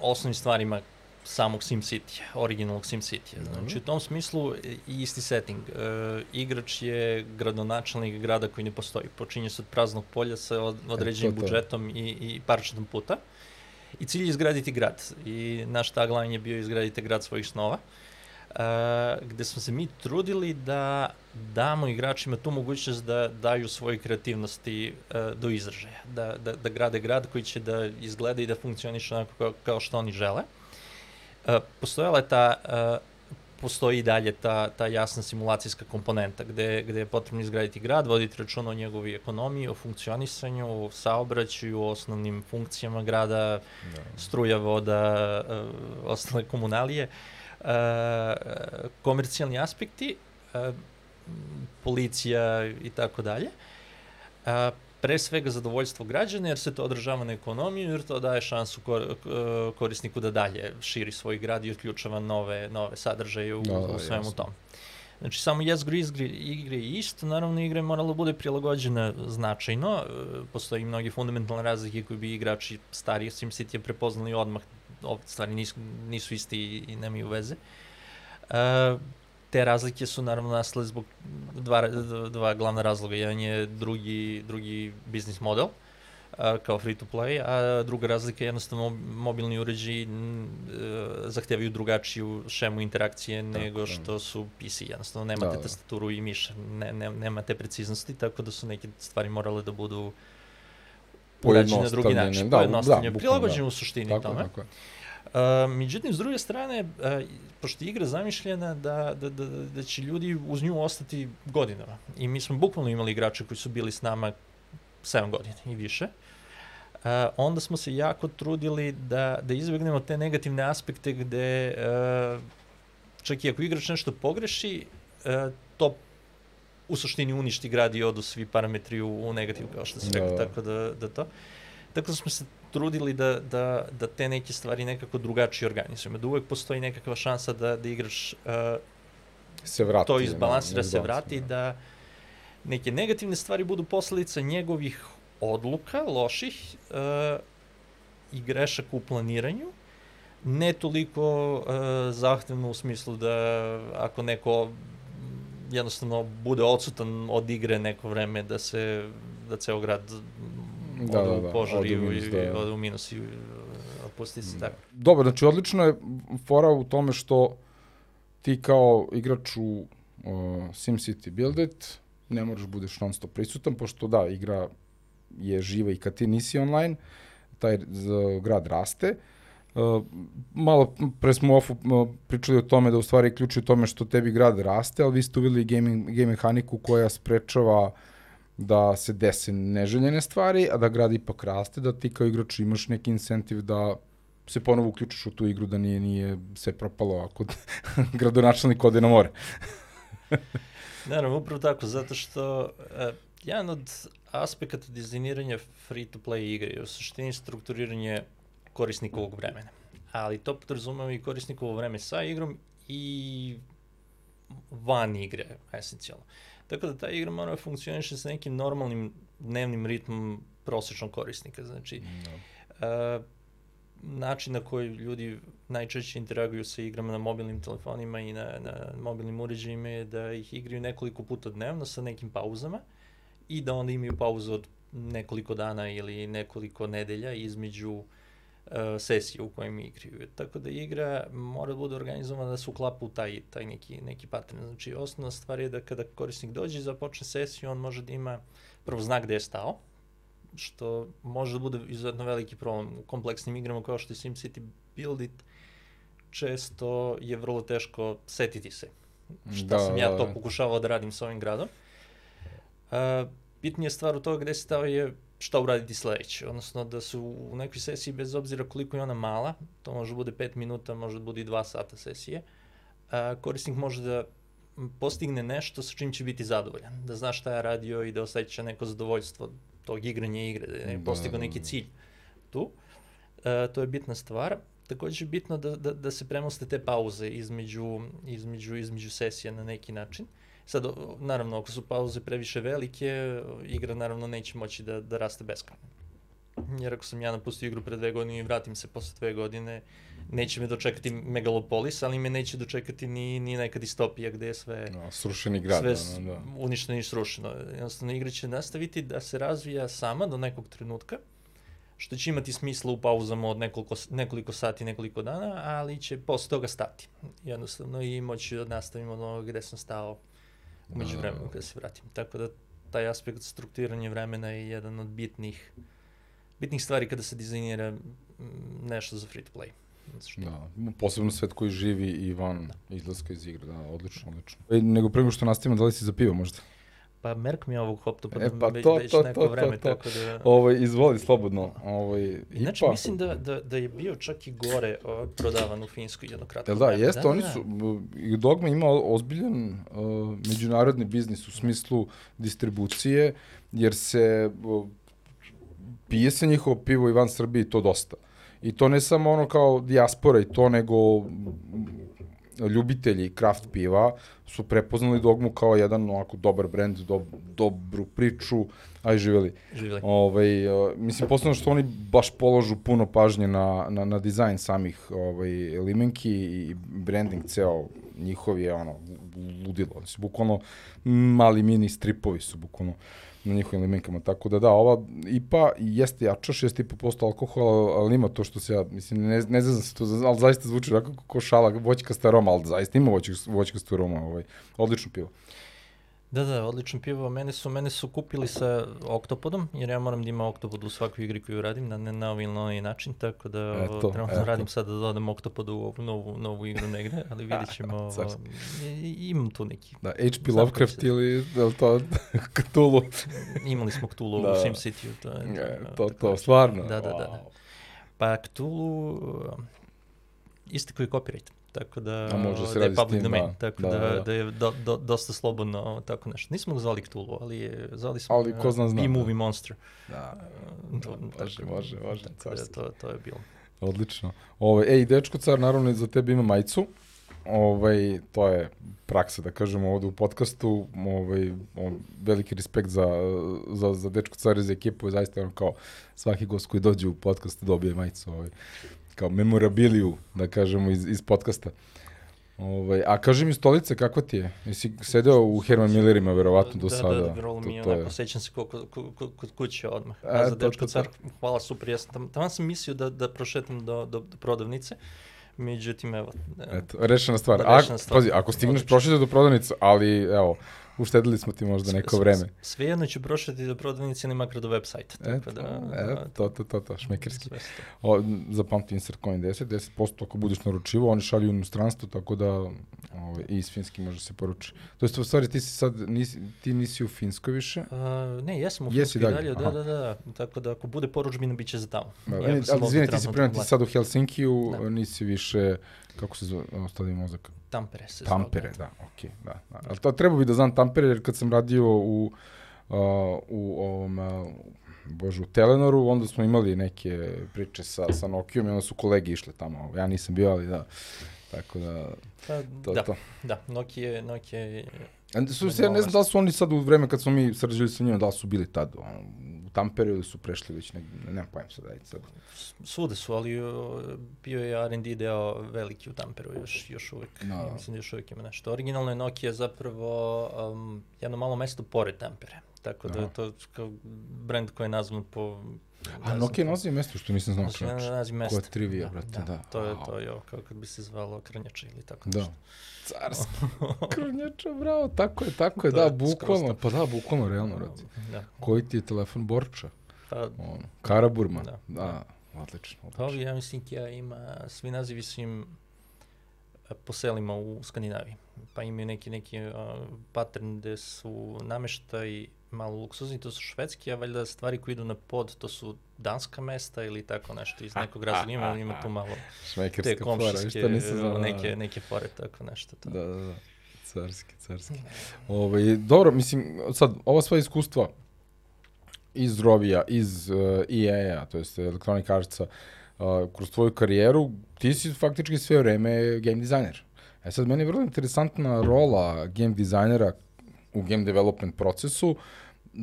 osnovnim stvarima samog SimCity, originalnog SimCity. Znači, u tom smislu i isti setting. E, igrač je gradonačelnik grada koji ne postoji. Počinje se od praznog polja sa od, određenim e, to, to. budžetom i, i parčetom puta. I cilj je izgraditi grad. I naš tagline je bio izgradite grad svojih snova. Uh, gde smo se mi trudili da damo igračima tu mogućnost da daju svoje kreativnosti uh, do izražaja, da, da, da grade grad koji će da izgleda i da funkcioniše onako kao, kao što oni žele. Uh, E, postojala je ta, e, postoji i dalje ta, ta jasna simulacijska komponenta gde, gde je potrebno izgraditi grad, voditi račun o njegovi ekonomiji, o funkcionisanju, o saobraćaju, o osnovnim funkcijama grada, da. struja, voda, e, ostale komunalije, komercijalni aspekti, policija i tako dalje pre svega zadovoljstvo građana, jer se to održava na ekonomiju, jer to daje šansu korisniku da dalje širi svoj grad i otključava nove, nove sadržaje u, da, da, u svemu tom. Znači, samo jezgru igre, igre je isto, naravno igra je morala da bude prilagođena značajno, postoji mnogi fundamentalne razlike koje bi igrači starih SimCity prepoznali odmah, ove stvari nisu, nisu isti i nemaju veze. Uh, te razlike su naravno nastale zbog dva, dva glavna razloga. Jedan je drugi, drugi biznis model, a, kao free to play, a druga razlika je jednostavno mobilni uređaji zahtevaju drugačiju šemu interakcije tako, nego što su PC. Jednostavno nemate da, da. tastaturu i miš, ne, ne, nema te preciznosti, tako da su neke stvari morale da budu urađene na drugi način. Da, da, prilagođene da. u suštini tako, tome. Tako je. Uh, međutim, s druge strane, uh, pošto je igra zamišljena da, da, da, da će ljudi uz nju ostati godinama. I mi smo bukvalno imali igrače koji su bili s nama 7 godina i više. Uh, onda smo se jako trudili da, da izbegnemo te negativne aspekte gde uh, čak i ako igrač nešto pogreši, uh, to u suštini uništi grad i odu svi parametri u, u negativ, kao što se rekao, da. tako da, da to. Tako da smo se trudili da, da, da te neke stvari nekako drugačije organizujemo, da uvek postoji nekakva šansa da, da igrač uh, se vrati, to izbalansira, se vrati, da. da neke negativne stvari budu posledica njegovih odluka, loših uh, i grešaka u planiranju, ne toliko uh, zahtevno u smislu da ako neko jednostavno bude odsutan od igre neko vreme da se da ceo grad da, odu da, da, požar i, minus, da, da. odu u minus i opusti se da. tako. Dobro, znači odlično je fora u tome što ti kao igrač u uh, SimCity Build It ne moraš da budeš non stop prisutan, pošto da, igra je živa i kad ti nisi online, taj grad raste, Uh, malo pre smo ofu uh, pričali o tome da u stvari ključ je u tome što tebi grad raste, ali vi ste uvili game, game mehaniku koja sprečava da se dese neželjene stvari, a da grad ipak raste, da ti kao igrač imaš neki incentiv da se ponovo uključiš u tu igru, da nije, nije sve propalo ako *laughs* gradonačelnik ode na more. *laughs* Naravno, upravo tako, zato što uh, jedan od aspekata dizajniranja free-to-play igre je u suštini strukturiranje korisnikovog vremena. Ali to podrazumeva i korisnikovo vreme sa igrom i van igre, esencijalno. Tako da ta igra mora da funkcioniše sa nekim normalnim dnevnim ritmom prosečnog korisnika. Znači, no. uh, način na koji ljudi najčešće interaguju sa igrama na mobilnim telefonima i na, na mobilnim uređajima je da ih igraju nekoliko puta dnevno sa nekim pauzama i da onda imaju pauzu od nekoliko dana ili nekoliko nedelja između uh, sesije u kojim igraju. Tako da igra mora da bude organizovana da se uklapa u taj, taj neki, neki pattern. Znači, osnovna stvar je da kada korisnik dođe i započne sesiju, on može da ima prvo znak gde je stao, što može da bude izuzetno veliki problem u kompleksnim igrama kao što je SimCity Build It, često je vrlo teško setiti se. Šta da, sam ja to da. pokušavao da radim sa ovim gradom. Uh, bitnija stvar u toga gde si stao je šta uraditi sledeće, odnosno da su u nekoj sesiji, bez obzira koliko je ona mala, to može da bude 5 minuta, može da bude i 2 sata sesije, a, korisnik može da postigne nešto sa čim će biti zadovoljan, da zna šta je radio i da osjeća neko zadovoljstvo tog igranja igre, da je da, postigao neki cilj tu. A, to je bitna stvar. Takođe je bitno da, da, da se premoste te pauze između, između, između sesija na neki način. Sad, naravno, ako su pauze previše velike, igra naravno neće moći da, da raste beskrajno. Jer ako sam ja napustio igru pre dve godine i vratim se posle dve godine, neće me dočekati Megalopolis, ali me neće dočekati ni, ni neka distopija gde je sve... No, srušeni grad. Sve da, da. uništeno i srušeno. Jednostavno, igra će nastaviti da se razvija sama do nekog trenutka, što će imati smisla u pauzama od nekoliko, nekoliko sati, nekoliko dana, ali će posle toga stati. Jednostavno, i moći da nastavim od onoga gde sam stao umeđu vremenu kada se vratim. Tako da taj aspekt strukturiranja vremena je jedan od bitnih, bitnih stvari kada se dizajnira nešto za free to play. Što... Da, posebno svet koji živi i van da. izlaska iz igre, da, odlično, odlično. E, nego prema što nastavimo, da li si za pivo možda? Pa merk mi ovog hoptopa e, pa već, to, već to, neko to, vreme, to, to. tako da... Ovaj, izvoli slobodno. Ovaj, znači, IPA. mislim da, da, da je bio čak i gore o, prodavan u Finskoj jednokratno. Da, vreme. jeste, da, oni da. su, da. Dogma ima ozbiljan uh, međunarodni biznis u smislu distribucije, jer se uh, pije se njihovo pivo i van Srbije to dosta. I to ne samo ono kao dijaspora i to, nego ljubitelji kraft piva su prepoznali Dogmu kao jedan ovako dobar brend, do, dobru priču, aj živeli. Živeli. Ovaj, uh, mislim, posledno što oni baš položu puno pažnje na, na, na dizajn samih ovaj, limenki i branding ceo njihov je ono, ludilo. Oni su bukvalno mali mini stripovi su bukvalno. Uh, na njihovim limenkama. Tako da da, ova IPA jeste jača, 6,5% alkohola, ali ima to što se ja, mislim, ne, ne znam se to, ali zaista zvuči tako ko šala, voćkasta aroma, ali zaista ima voćkasta aroma, ovaj, odlično pivo. Da, da, odlično pivo. Mene su, mene su kupili sa Oktopodom, jer ja moram da ima Oktopod u svakoj igri koju radim, na, ne na ovaj ili na način, tako da eto, trenutno eto. radim sad da dodam Oktopodu u ovu novu, novu igru negde, ali *laughs* vidjet ćemo, ovo, imam tu neki. Da, HP Lovecraft ili, je li to *laughs* Cthulhu? *laughs* Imali smo Cthulhu da. u SimCity. To, je, je, to, to, stvarno? Da, da, da. da. Pa Cthulhu, isti koji copyright tako da, A može se da je public domain, da, tako da, da, da, da je do, do, dosta slobodno tako nešto. Nismo ga zvali Cthulhu, ali je, zvali smo ali ko zna zna. B-Movie da. Monster. Da, to, može, tako, može, može. Tako da, to, to je bilo. Odlično. Ove, ej, dečko car, naravno za tebe ima majicu. Ovaj, to je praksa, da kažemo, ovde u podcastu. Ovaj, on, veliki respekt za, za, za dečko car i za ekipu. Zaista, on kao svaki gost koji dođe u podcast dobije majicu. Ovaj kao memorabiliju, da kažemo, iz, iz podcasta. Ovaj, a kaži mi stolice, kakva ti je? Jesi sedeo u Herman Millerima, verovatno, do da, sada? Da, da, vrlo mi je, onako, je... sećam se kod, kod, kuće odmah. A, a za dečko car, hvala, super, ja sam tam, tamo sam mislio da, da prošetam do, do, do prodavnice, Međutim, evo. Eto, rešena stvar. Rešena stvar. A, pazi, ako stigneš prošete do prodavnice, ali evo, uštedili smo ti možda neko vreme. Svejedno ću prošati do prodavnice, nema makar do web sajta. Tako da, e, to, to, to, to, šmekerski. O, zapamti Insert Coin 10, 10% ako budeš naručivo, oni šalju u inostranstvo, tako da ovaj, i iz Finski može se poruči. To je u stvari ti si sad, nisi, ti nisi u Finskoj više? Uh, ne, jesam u Finskoj dalje, dalje da, da, da, tako da ako bude poručbina, bit će za tamo. Da, ali, izvini, ti si prema ti sad u Helsinkiju, da. nisi više, kako se zove, ostavi mozak? Tampere se Tampere, da, okej, okay, da, da. Ali to treba bi da znam Tampere, jer kad sam radio u, uh, u ovom, uh, bože, u Telenoru, onda smo imali neke priče sa, sa Nokijom i onda su kolege išle tamo. Ja nisam bio, ali da, tako da, pa, to, da, to. Da, Nokia, Nokia je... Su, ja ne znam da su oni sad u vreme kad smo mi sarađili sa njima, da su bili tad ono, u Tamperu ili su prešli već negdje, ne, nemam pojem sad, ajde sad. Svude su, ali bio je R&D deo veliki u Tamperu još, još uvek. No. Mislim da još uvek ima nešto. Originalno je Nokia zapravo um, jedno malo mesto pored Tampere. Tako da je to kao brand koji je nazvan po A Nokia nosi mesto što nisam znao. Nokia naziv mesto. Koja trivija, brate, da. da. To je to, jo, kao kad bi se zvalo Krnjača ili tako da. nešto. Carski. *laughs* Krnjača, bravo, tako je, tako je, da, bukvalno, pa da, bukvalno, realno, brate. Da. Koji ti je telefon Borča? Pa, on, Karaburma, da, da, da. odlično, odlično. Ovi, ja mislim, ja ima, svi nazivi su im po selima u Skandinaviji. Pa imaju neki, neki uh, pattern gde su nameštaj malo luksuzni, to su švedski, a valjda stvari koje idu na pod, to su danska mesta ili tako nešto iz nekog razloga, ima, ima tu malo te komšijske, fora, neke, neke fore, tako nešto. To. Da, da, da. Carski, carski. Ove, ovaj, dobro, mislim, sad, ova sva iskustva iz Rovija, iz uh, EA-a, to jest Electronic Arts-a, uh, kroz tvoju karijeru, ti si faktički sve vreme game dizajner. E sad, meni je vrlo interesantna rola game dizajnera u game development procesu,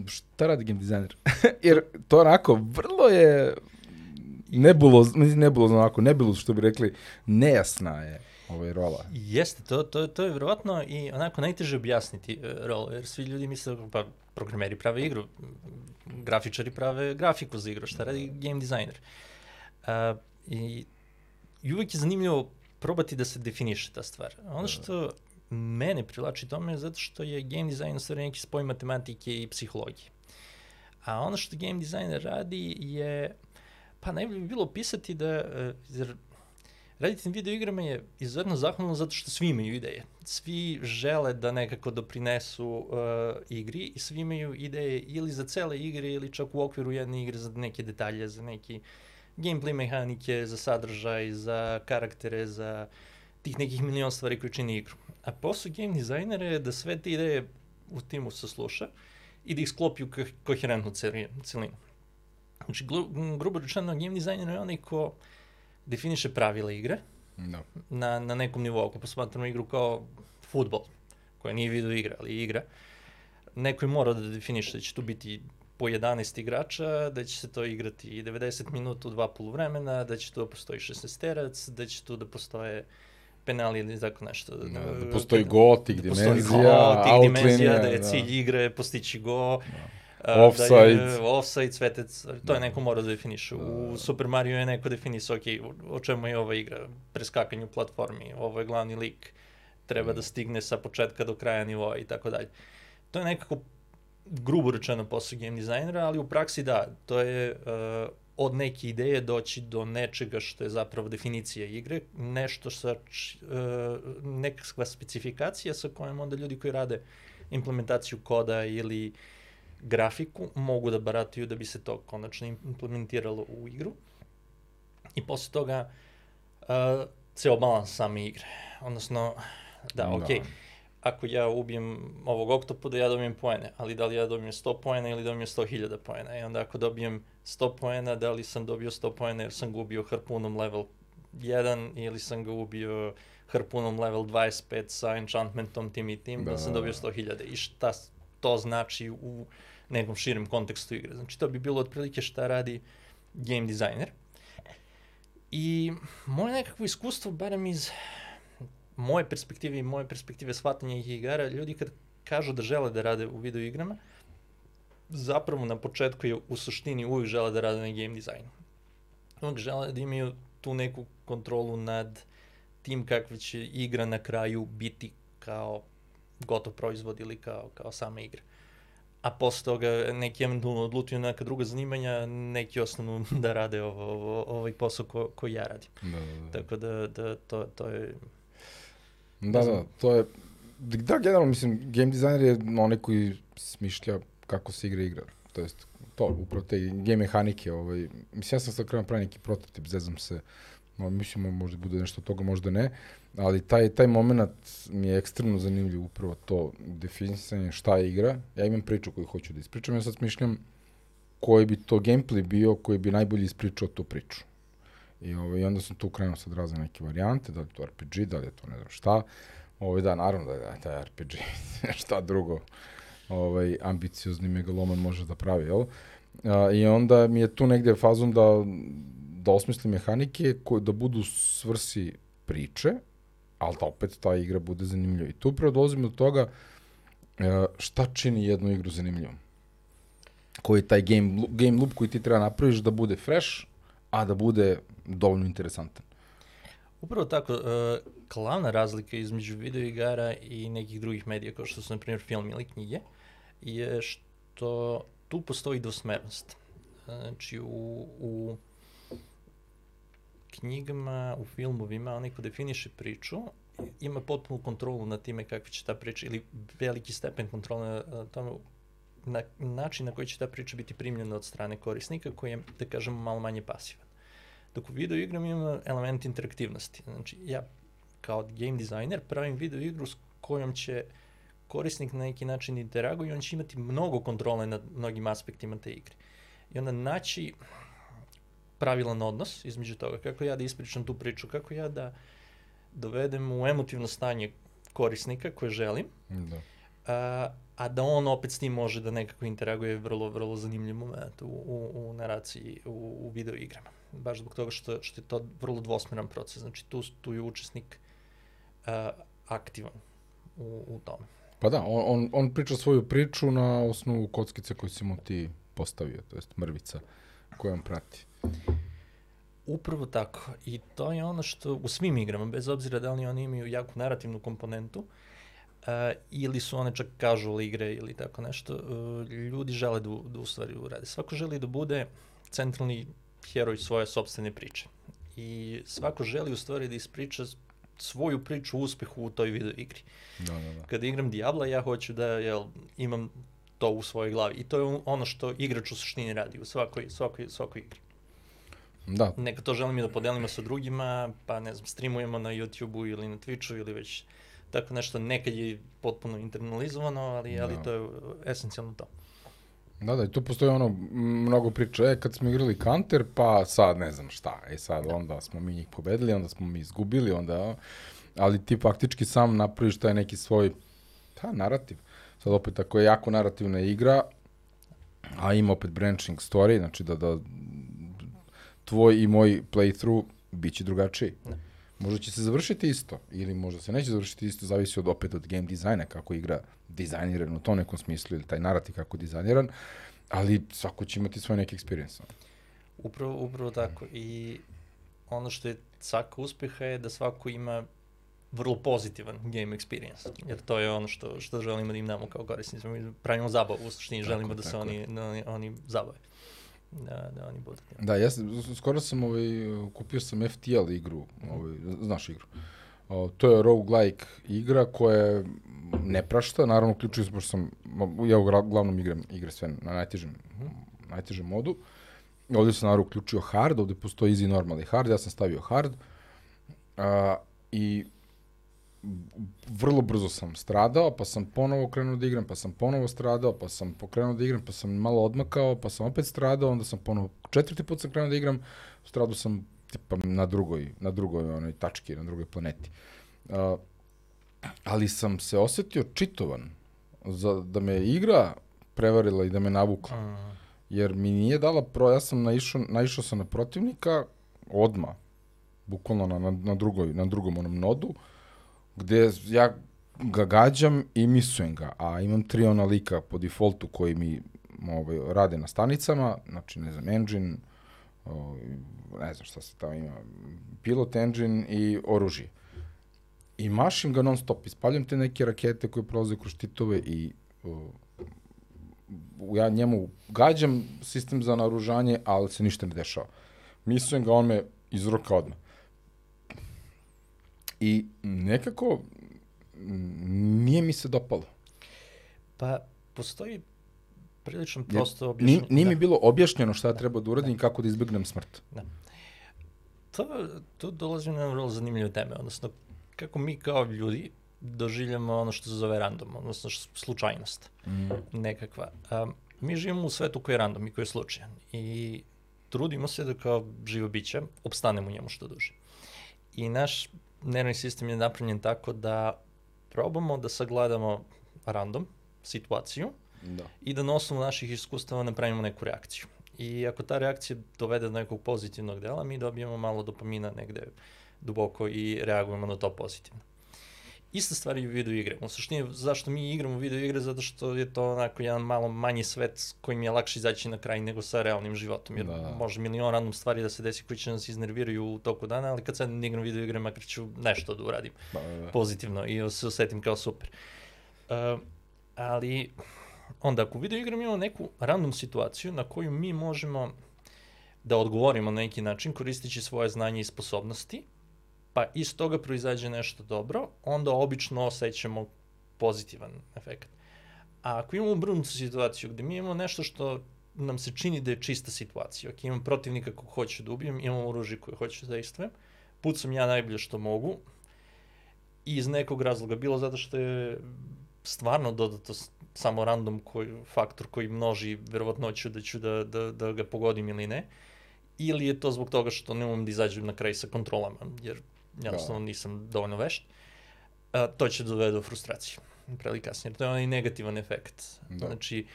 šta radi game dizajner? *laughs* Jer to onako, vrlo je nebulozno, nebulozno onako, nebulozno što bi rekli, nejasna je ovaj rola. Jeste, to, to, to je vjerovatno i onako najteže objasniti uh, rolu, jer svi ljudi misle, pa programeri prave igru, grafičari prave grafiku za igru, šta radi game designer. Uh, I, I uvek je zanimljivo probati da se definiše ta stvar. Ono što mene privlači tome zato što je game design u stvari neki spoj matematike i psihologije. A ono što game designer radi je, pa najbolje bi bilo pisati da, e, jer raditi na video igrama je izuzetno zahvalno zato što svi imaju ideje. Svi žele da nekako doprinesu uh, igri i svi imaju ideje ili za cele igre ili čak u okviru jedne igre za neke detalje, za neki gameplay mehanike, za sadržaj, za karaktere, za tih nekih milion stvari koje čini igru. A posao game dizajnera je da sve te ideje u timu sasluša i da ih sklopi u koherentnu celinu. Znači, grubo rečeno, game dizajner je onaj ko definiše pravila igre no. Da. na, na nekom nivou. Ako posmatramo igru kao futbol, koja nije video igra, ali igra, neko je mora da definiše da će tu biti po 11 igrača, da će se to igrati 90 minuta u dva poluvremena, da će tu da postoji 16 terac, da će tu da postoje uh, penali ili tako nešto. Da, da, da postoji gotik, da dimenzija, gotik, dimenzija, da je da. cilj igre postići go. Da. Uh, offside. Da je, offside, svetec, to da. je neko mora da definiše. U Super Mario je neko definisao, ok, o čemu je ova igra, preskakanju platformi, ovo je glavni lik, treba da stigne sa početka do kraja nivoa i tako dalje. To je nekako grubo rečeno posao game dizajnera, ali u praksi da, to je uh, od neke ideje doći do nečega što je zapravo definicija igre, nešto sa, uh, nekakva specifikacija sa kojom onda ljudi koji rade implementaciju koda ili grafiku mogu da barataju da bi se to konačno implementiralo u igru. I posle toga uh, ceo balans same igre. Odnosno, da, da. okej, okay, ako ja ubijem ovog oktopoda, ja dobijem poene, ali da li ja dobijem 100 poena ili dobijem 100.000 poena. I onda ako dobijem 100 poena, da li sam dobio 100 poena jer sam ga ubio harpunom level 1 ili sam ga ubio harpunom level 25 sa enchantmentom tim i tim, da, da sam dobio 100.000 i šta to znači u nekom širem kontekstu igre. Znači to bi bilo otprilike šta radi game designer. I moje nekakvo iskustvo, barem iz moje perspektive i moje perspektive shvatanja ih igara, ljudi kad kažu da žele da rade u video igrama, zapravo na početku je u suštini uvijek žele da rade na game dizajnu. Uvijek žele da imaju tu neku kontrolu nad tim kakva će igra na kraju biti kao gotov proizvod ili kao, kao sama igra. A posle toga neki eventualno odlučuju neka druga zanimanja, neki ostanu *laughs* da rade ovo, ovo, ovaj posao ko, koji ja radim. Da, da, da. Tako da, da to, to je... Da, da, to je... Da, generalno, mislim, game designer je onaj koji smišlja kako se igra igra. To jest, to, upravo te game mehanike. Ovaj. Mislim, ja sam sad krenuo pravi neki prototip, zezam se. No, mislimo, možda bude nešto od toga, možda ne. Ali taj, taj moment mi je ekstremno zanimljiv, upravo to definisanje šta je igra. Ja imam priču koju hoću da ispričam, ja sad smišljam koji bi to gameplay bio koji bi najbolje ispričao tu priču. I, ovaj, I onda sam tu krenuo sad razne neke varijante, da li je to RPG, da li je to ne znam šta. Ovaj, da, naravno da je taj RPG, *laughs* šta drugo ovaj, ambiciozni megaloman može da pravi, jel? A, I onda mi je tu negde fazom da, da osmisli mehanike koje da budu svrsi priče, ali da opet ta igra bude zanimljiva. I tu upravo dolazimo do toga e, šta čini jednu igru zanimljivom. Koji je taj game, game loop koji ti treba napraviš da bude fresh, a da bude dovoljno interesantan. Upravo tako, uh, razlika između videoigara i nekih drugih medija, kao što su, na primjer, film ili knjige, je što tu postoji dvosmernost. Znači, u, u knjigama, u filmovima, onaj ko definiše priču, ima potpunu kontrolu na time kakva će ta priča, ili veliki stepen kontrole na tome, na način na koji će ta priča biti primljena od strane korisnika, koji je, da kažemo, malo manje pasivan. Dok u video igram ima element interaktivnosti. Znači, ja kao game designer pravim video igru s kojom će korisnik na neki način interaguje i on će imati mnogo kontrole nad mnogim aspektima te igre. I onda naći pravilan odnos između toga, kako ja da ispričam tu priču, kako ja da dovedem u emotivno stanje korisnika koje želim, da. a, a da on opet s tim može da nekako interaguje vrlo, vrlo zanimljiv moment u, u, u naraciji, u, u video igrama. Baš zbog toga što, što je to vrlo dvosmeran proces. Znači tu, tu je učesnik a, aktivan u, u tome. Pa da, on, on, on priča svoju priču na osnovu kockice koju si mu ti postavio, to jest mrvica koju on prati. Upravo tako. I to je ono što u svim igrama, bez obzira da li oni imaju jaku narativnu komponentu, uh, ili su one čak casual igre ili tako nešto, uh, ljudi žele da, da u stvari urade. Svako želi da bude centralni heroj svoje sobstvene priče. I svako želi u stvari da ispriča svoju priču o uspehu u toj video igri. Da, da, da. Kada igram Diabla, ja hoću da jel, imam to u svojoj glavi. I to je ono što igrač u suštini radi u svakoj, svakoj, svakoj igri. Da. Neka to želim i da podelimo sa drugima, pa ne znam, streamujemo na YouTube-u ili na Twitch-u ili već tako nešto. Nekad je potpuno internalizovano, ali, da. ali to je esencijalno to. Da, da, i tu postoji ono mnogo priča, e, kad smo igrali Counter, pa sad ne znam šta, e sad da. onda smo mi njih pobedili, onda smo mi izgubili, onda, ali ti faktički sam napraviš taj neki svoj, ta narativ. Sad opet, ako je jako narativna igra, a ima opet branching story, znači da, da tvoj i moj playthrough biće drugačiji. Da. Možda će se završiti isto, ili možda se neće završiti isto, zavisi od opet od game dizajna, kako igra dizajniran u tom nekom smislu, ili taj narativ kako dizajniran, ali svako će imati svoj neki experience. Upravo, upravo tako. I ono što je caka uspeha je da svako ima vrlo pozitivan game experience, jer to je ono što, što želimo da im damo kao korisnici. Mi pravimo zabavu, u suštini želimo da se oni, da oni, oni zabave da, da oni budu. Da, ja skoro sam ovaj, kupio sam FTL igru, ovaj, znaš igru. O, to je roguelike igra koja ne prašta, naravno uključujem se, pošto sam, ja uglavnom igram igre sve na najtežem, najtežem modu. Ovde sam naravno uključio hard, ovde postoji easy, normal i hard, ja sam stavio hard. A, I vrlo brzo sam stradao, pa sam ponovo krenuo da igram, pa sam ponovo stradao, pa sam pokrenuo da igram, pa sam malo odmakao, pa sam opet stradao, onda sam ponovo, četvrti put sam krenuo da igram, stradao sam tipa na drugoj, na drugoj onoj tački, na drugoj planeti. Uh, ali sam se osetio čitovan za, da me igra prevarila i da me navukla. Jer mi nije dala pro, ja sam naišao, naišao sam na protivnika odma, bukvalno na, na, na, drugoj, na drugom onom nodu, uh, gde ja ga gađam i misujem ga, a imam tri ona lika po defaultu koji mi ovaj, rade na stanicama, znači ne znam, engine, o, ne znam šta se tamo ima, pilot engine i oružje. i mašim ga non stop, ispaljam te neke rakete koje prolaze kroz štitove i uh, ja njemu gađam sistem za naružanje, ali se ništa ne dešava. Misujem ga, on me izroka odmah. I nekako nije mi se dopalo. Pa, postoji prilično prosto objašnjenje. Nije, nije da. mi bilo objašnjeno šta da. treba da uradim da. i kako da izbjegnem smrt. Da. To, tu dolazim na vrlo zanimljive teme, odnosno kako mi kao ljudi doživljamo ono što se zove random, odnosno slučajnost mm. nekakva. Um, mi živimo u svetu koji je random i koji je slučajan i trudimo se da kao živo biće opstanemo u njemu što duže. I naš nervni sistem je napravljen tako da probamo da sagledamo random situaciju da. i da na osnovu naših iskustava napravimo neku reakciju. I ako ta reakcija dovede do nekog pozitivnog dela, mi dobijemo malo dopamina negde duboko i reagujemo na to pozitivno. Ista stvar i u video igre. U suštini, zašto mi igramo video igre? Zato što je to onako jedan malo manji svet s kojim je lakše izaći na kraj nego sa realnim životom. Jer da, da. može milion random stvari da se desi koji će nas iznerviraju u toku dana, ali kad sad ne igram video igre, makar ću nešto da uradim da, da, da. pozitivno i se osetim kao super. Uh, ali onda ako u video igram imamo neku random situaciju na koju mi možemo da odgovorimo na neki način koristeći svoje znanje i sposobnosti, pa iz toga proizađe nešto dobro, onda obično osjećamo pozitivan efekt. A ako imamo obrnutu situaciju gde mi imamo nešto što nam se čini da je čista situacija, ako imam protivnika kog hoću da ubijem, imam oružje koje hoću da istvujem, pucam ja najbolje što mogu i iz nekog razloga, bilo zato što je stvarno dodato samo random koji, faktor koji množi verovatnoću da ću da, da, da ga pogodim ili ne, ili je to zbog toga što ne umem da izađem na kraj sa kontrolama, jer jednostavno da. nisam dovoljno vešt, a, to će dovede do frustracije, pre ili kasnije. To je onaj negativan efekt. Da. Znači,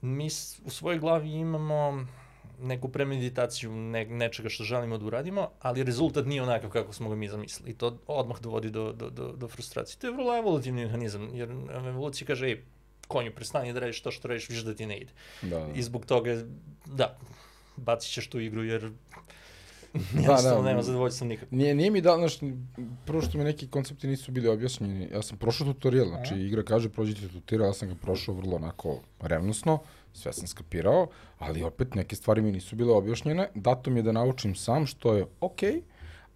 mi u svojoj glavi imamo neku premeditaciju ne, nečega što želimo da uradimo, ali rezultat nije onakav kako smo ga mi zamislili. I to odmah dovodi do, do, do, do frustracije. To je vrlo evolutivni mehanizam, jer evolucija kaže, ej, konju, prestani da radiš to što radiš, viš da ti ne ide. Da, da. I zbog toga, da, bacit ćeš tu igru, jer *laughs* da, da, nema zadovoljstva nikako. Nije, nije mi da, znaš, prvo što mi neki koncepti nisu bili objašnjeni, ja sam prošao tutorial, znači Aha. igra kaže prođite tutorial, ja sam ga prošao vrlo onako revnosno, sve sam skapirao, ali opet neke stvari mi nisu bile objašnjene, dato mi je da naučim sam, što je okej, okay,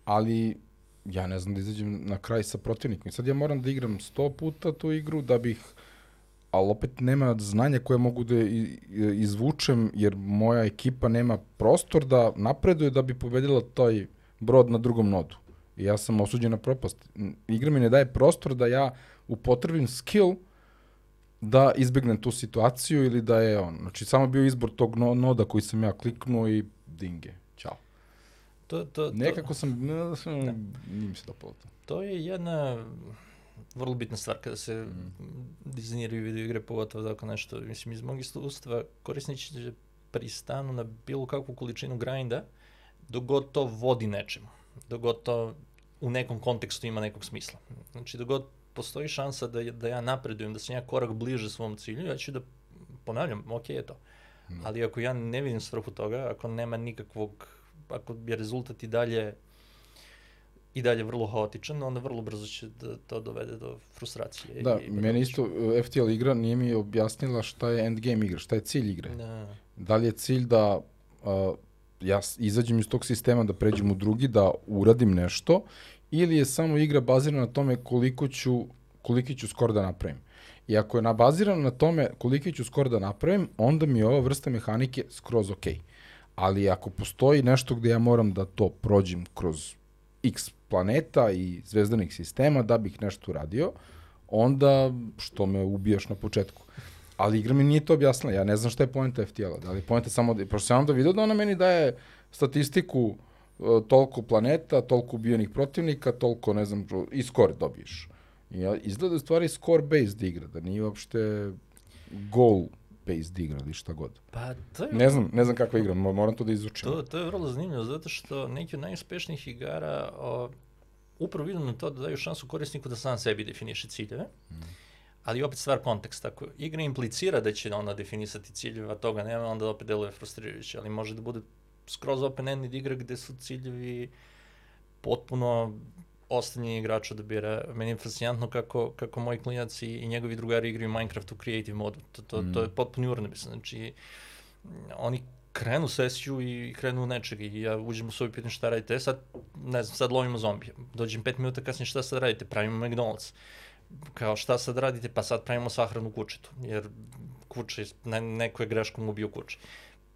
ali ja ne znam da izađem na kraj sa protivnikom. I sad ja moram da igram 100 puta tu igru da bih ali opet nema znanja koje mogu da izvučem, jer moja ekipa nema prostor da napreduje da bi pobedila taj brod na drugom nodu. I ja sam osuđen na propast. Igra mi ne daje prostor da ja upotrebim skill da izbegnem tu situaciju ili da je on. Znači, samo bio izbor tog no, noda koji sam ja kliknuo i dinge. Ćao. To, to, to, Nekako sam, ne, da. nije mi se dopalo to. To je jedna vrlo bitna stvar kada se mm. dizajniraju video igre, pogotovo tako nešto, mislim, iz mog iskustva korisnici će pristanu na bilo kakvu količinu grinda, dok god to vodi nečemu, dok god to u nekom kontekstu ima nekog smisla. Znači, dok god postoji šansa da, da ja napredujem, da sam ja korak bliže svom cilju, ja ću da ponavljam, ok je to. Mm. Ali ako ja ne vidim svrhu toga, ako nema nikakvog, ako je rezultat i dalje i dalje vrlo haotičan, onda vrlo brzo će da to dovede do frustracije. Da, i meni isto uh, FTL igra nije mi objasnila šta je endgame igra, šta je cilj igre. Da, da li je cilj da uh, ja izađem iz tog sistema, da pređem u drugi, da uradim nešto, ili je samo igra bazirana na tome koliko ću, koliki ću skor da napravim. I ako je bazirana na tome koliki ću skor da napravim, onda mi je ova vrsta mehanike skroz ok. Ali ako postoji nešto gde ja moram da to prođem kroz x planeta i zvezdanih sistema da bih nešto uradio, onda što me ubijaš na početku. Ali igra mi nije to objasnila, ja ne znam šta je poenta FTL-a, da li poenta samo, da, pošto sam onda vidio da ona meni daje statistiku uh, toliko planeta, toliko ubijenih protivnika, toliko, ne znam, i skor dobiješ. I izgleda stvari score-based igra, da nije uopšte goal based igra ili šta god. Pa to je... Ne znam, ne znam kakva igra, moram to da izučim. To, to je vrlo zanimljivo, zato što neki od najuspešnijih igara o, upravo vidim na to da daju šansu korisniku da sam sebi definiše ciljeve, mm. ali opet stvar konteksta. Ako igra implicira da će ona definisati ciljeve, a toga nema, onda opet deluje frustrirajuće, ali može da bude skroz open-ended igra gde su ciljevi potpuno ostavljanje igrača da bira. Meni je fascinantno kako, kako moji klinac i, i njegovi drugari igraju Minecraft u creative modu. To, to, mm. to je mm. potpuno urnebisno. Znači, oni krenu sesiju i krenu nečega i ja uđem u svoj pitan šta radite, sad, ne znam, sad lovimo zombije. Dođem pet minuta kasnije šta sad radite, pravimo McDonald's. Kao šta sad radite, pa sad pravimo sahranu kučetu, jer kuće, ne, neko je greškom ubio kuće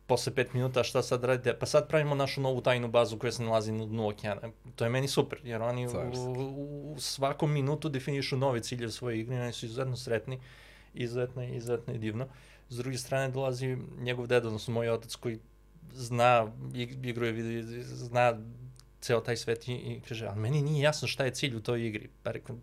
posle pet minuta šta sad radite, pa sad pravimo našu novu tajnu bazu koja se nalazi na dnu okeana. To je meni super, jer oni u, u, u svakom minutu definišu nove ciljeve svoje igre, oni su izuzetno sretni, izuzetno, izuzetno i divno. S druge strane dolazi njegov deda, odnosno moj otac koji zna, igruje video, zna ceo taj svet i, i kaže, ali meni nije jasno šta je cilj u toj igri. Pa rekao,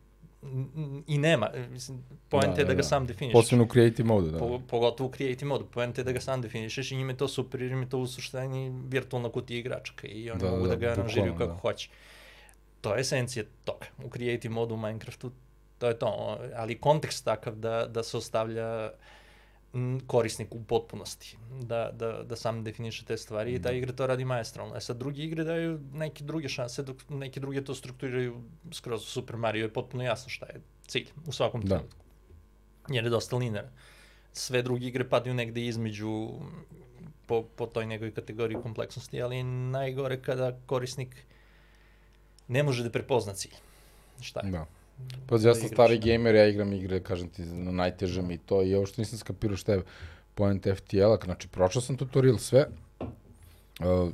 i nema. Mislim, poenta da, je da, da ga da. sam definišeš. Posebno u creative modu, da. Po, pogotovo u creative modu. Poenta je da ga sam definišeš i njima je to super, jer je to u suštini virtualna kutija igračaka i oni da, mogu da, da ga aranžiraju kako da. hoće. To je esencija toga. U creative modu u Minecraftu to je to, ali kontekst takav da, da se ostavlja korisnik u potpunosti, da, da, da sam definiše te stvari i ta da. igra to radi maestralno. E sad drugi igre daju neke druge šanse, dok neke druge to strukturiraju skroz Super Mario je potpuno jasno šta je cilj u svakom da. trenutku. Jer je dosta linear. Sve druge igre padaju negde između po, po toj nekoj kategoriji kompleksnosti, ali najgore kada korisnik ne može da prepozna cilj. Šta je? Da. Pa ja sam stari gamer, ja igram igre, kažem ti, na najtežem i to, i ovo što nisam skapirao šta je point FTL-a, znači prošao sam tutorial sve, uh,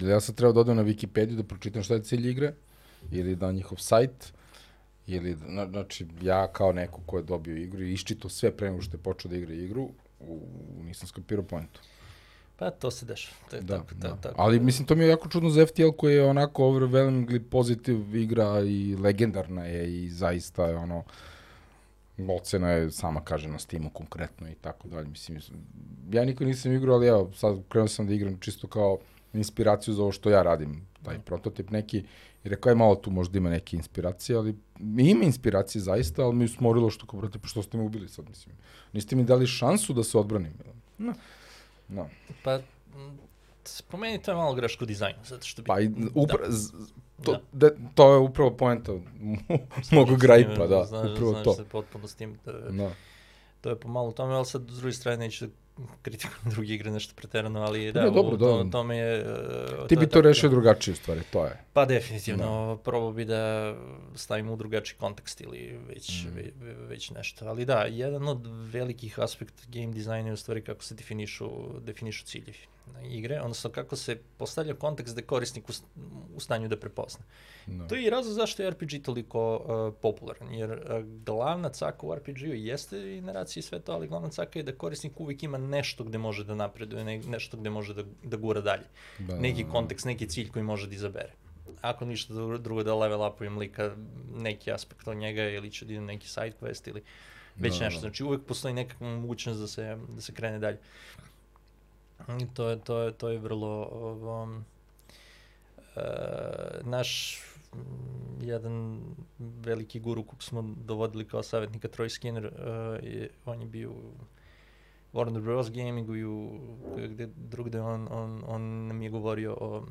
ja sam trebao da odem na Wikipediju da pročitam šta je cilj igre, ili da njihov sajt, ili, znači, ja kao neko ko je dobio igru i iščito sve pre nego što je počeo da igra igru, u, nisam skapirao pointu. Pa to se dešava. To je da, tako, da. tako. Ali mislim, to mi je jako čudno za FTL koji je onako overwhelmingly pozitiv igra i legendarna je i zaista je ono ocena je sama kaže na Steamu konkretno i tako dalje. Mislim, ja nikad nisam igrao, ali evo, sad krenuo sam da igram čisto kao inspiraciju za ovo što ja radim, taj mm. prototip neki, i rekao je malo tu možda ima neke inspiracije, ali ima inspiracije zaista, ali mi je smorilo što kao, brate, pa što ste me ubili sad, mislim. Niste mi dali šansu da se odbranim. No. No. Pa, po meni to je malo greško u dizajnu, zato što bi... Pa, upra, da. to, da. De, to je upravo poenta *laughs* mogu grajpa, da, znaš, upravo znaš to. se potpuno s tim, da, no. To je pomalo tome, ali sad s druge strane neću da kritikujem *laughs* druge igre nešto preterano, ali da, ne, dobro, u, to, da. tome je... Uh, Ti to bi to rešio drugačije stvari, to je. Pa definitivno, no. probao bi da stavimo u drugačiji kontekst ili već, mm. ve, već nešto. Ali da, jedan od velikih aspekta game dizajna je u stvari kako se definišu, definišu ciljevi igre, odnosno kako se postavlja kontekst da je korisnik u, u stanju da prepozna. No. To je i razlog zašto je RPG toliko uh, popularan, jer uh, glavna caka u RPG-u jeste i naracija i sve to, ali glavna caka je da korisnik uvijek ima nešto gde može da napreduje, ne, nešto gde može da, da gura dalje. Da, neki kontekst, neki cilj koji može da izabere. Ako ništa drugo da level upujem lika neki aspekt od njega ili će da idem neki side quest ili već da, nešto. Znači uvek postoji nekakva mogućnost da se, da se krene dalje. I to je, to je, to je vrlo um, uh, naš jedan veliki guru kog smo dovodili kao savjetnika Troy Skinner, uh, je, on je bio u Warner Bros. Gamingu i u gde drugde on, on, on nam je govorio o,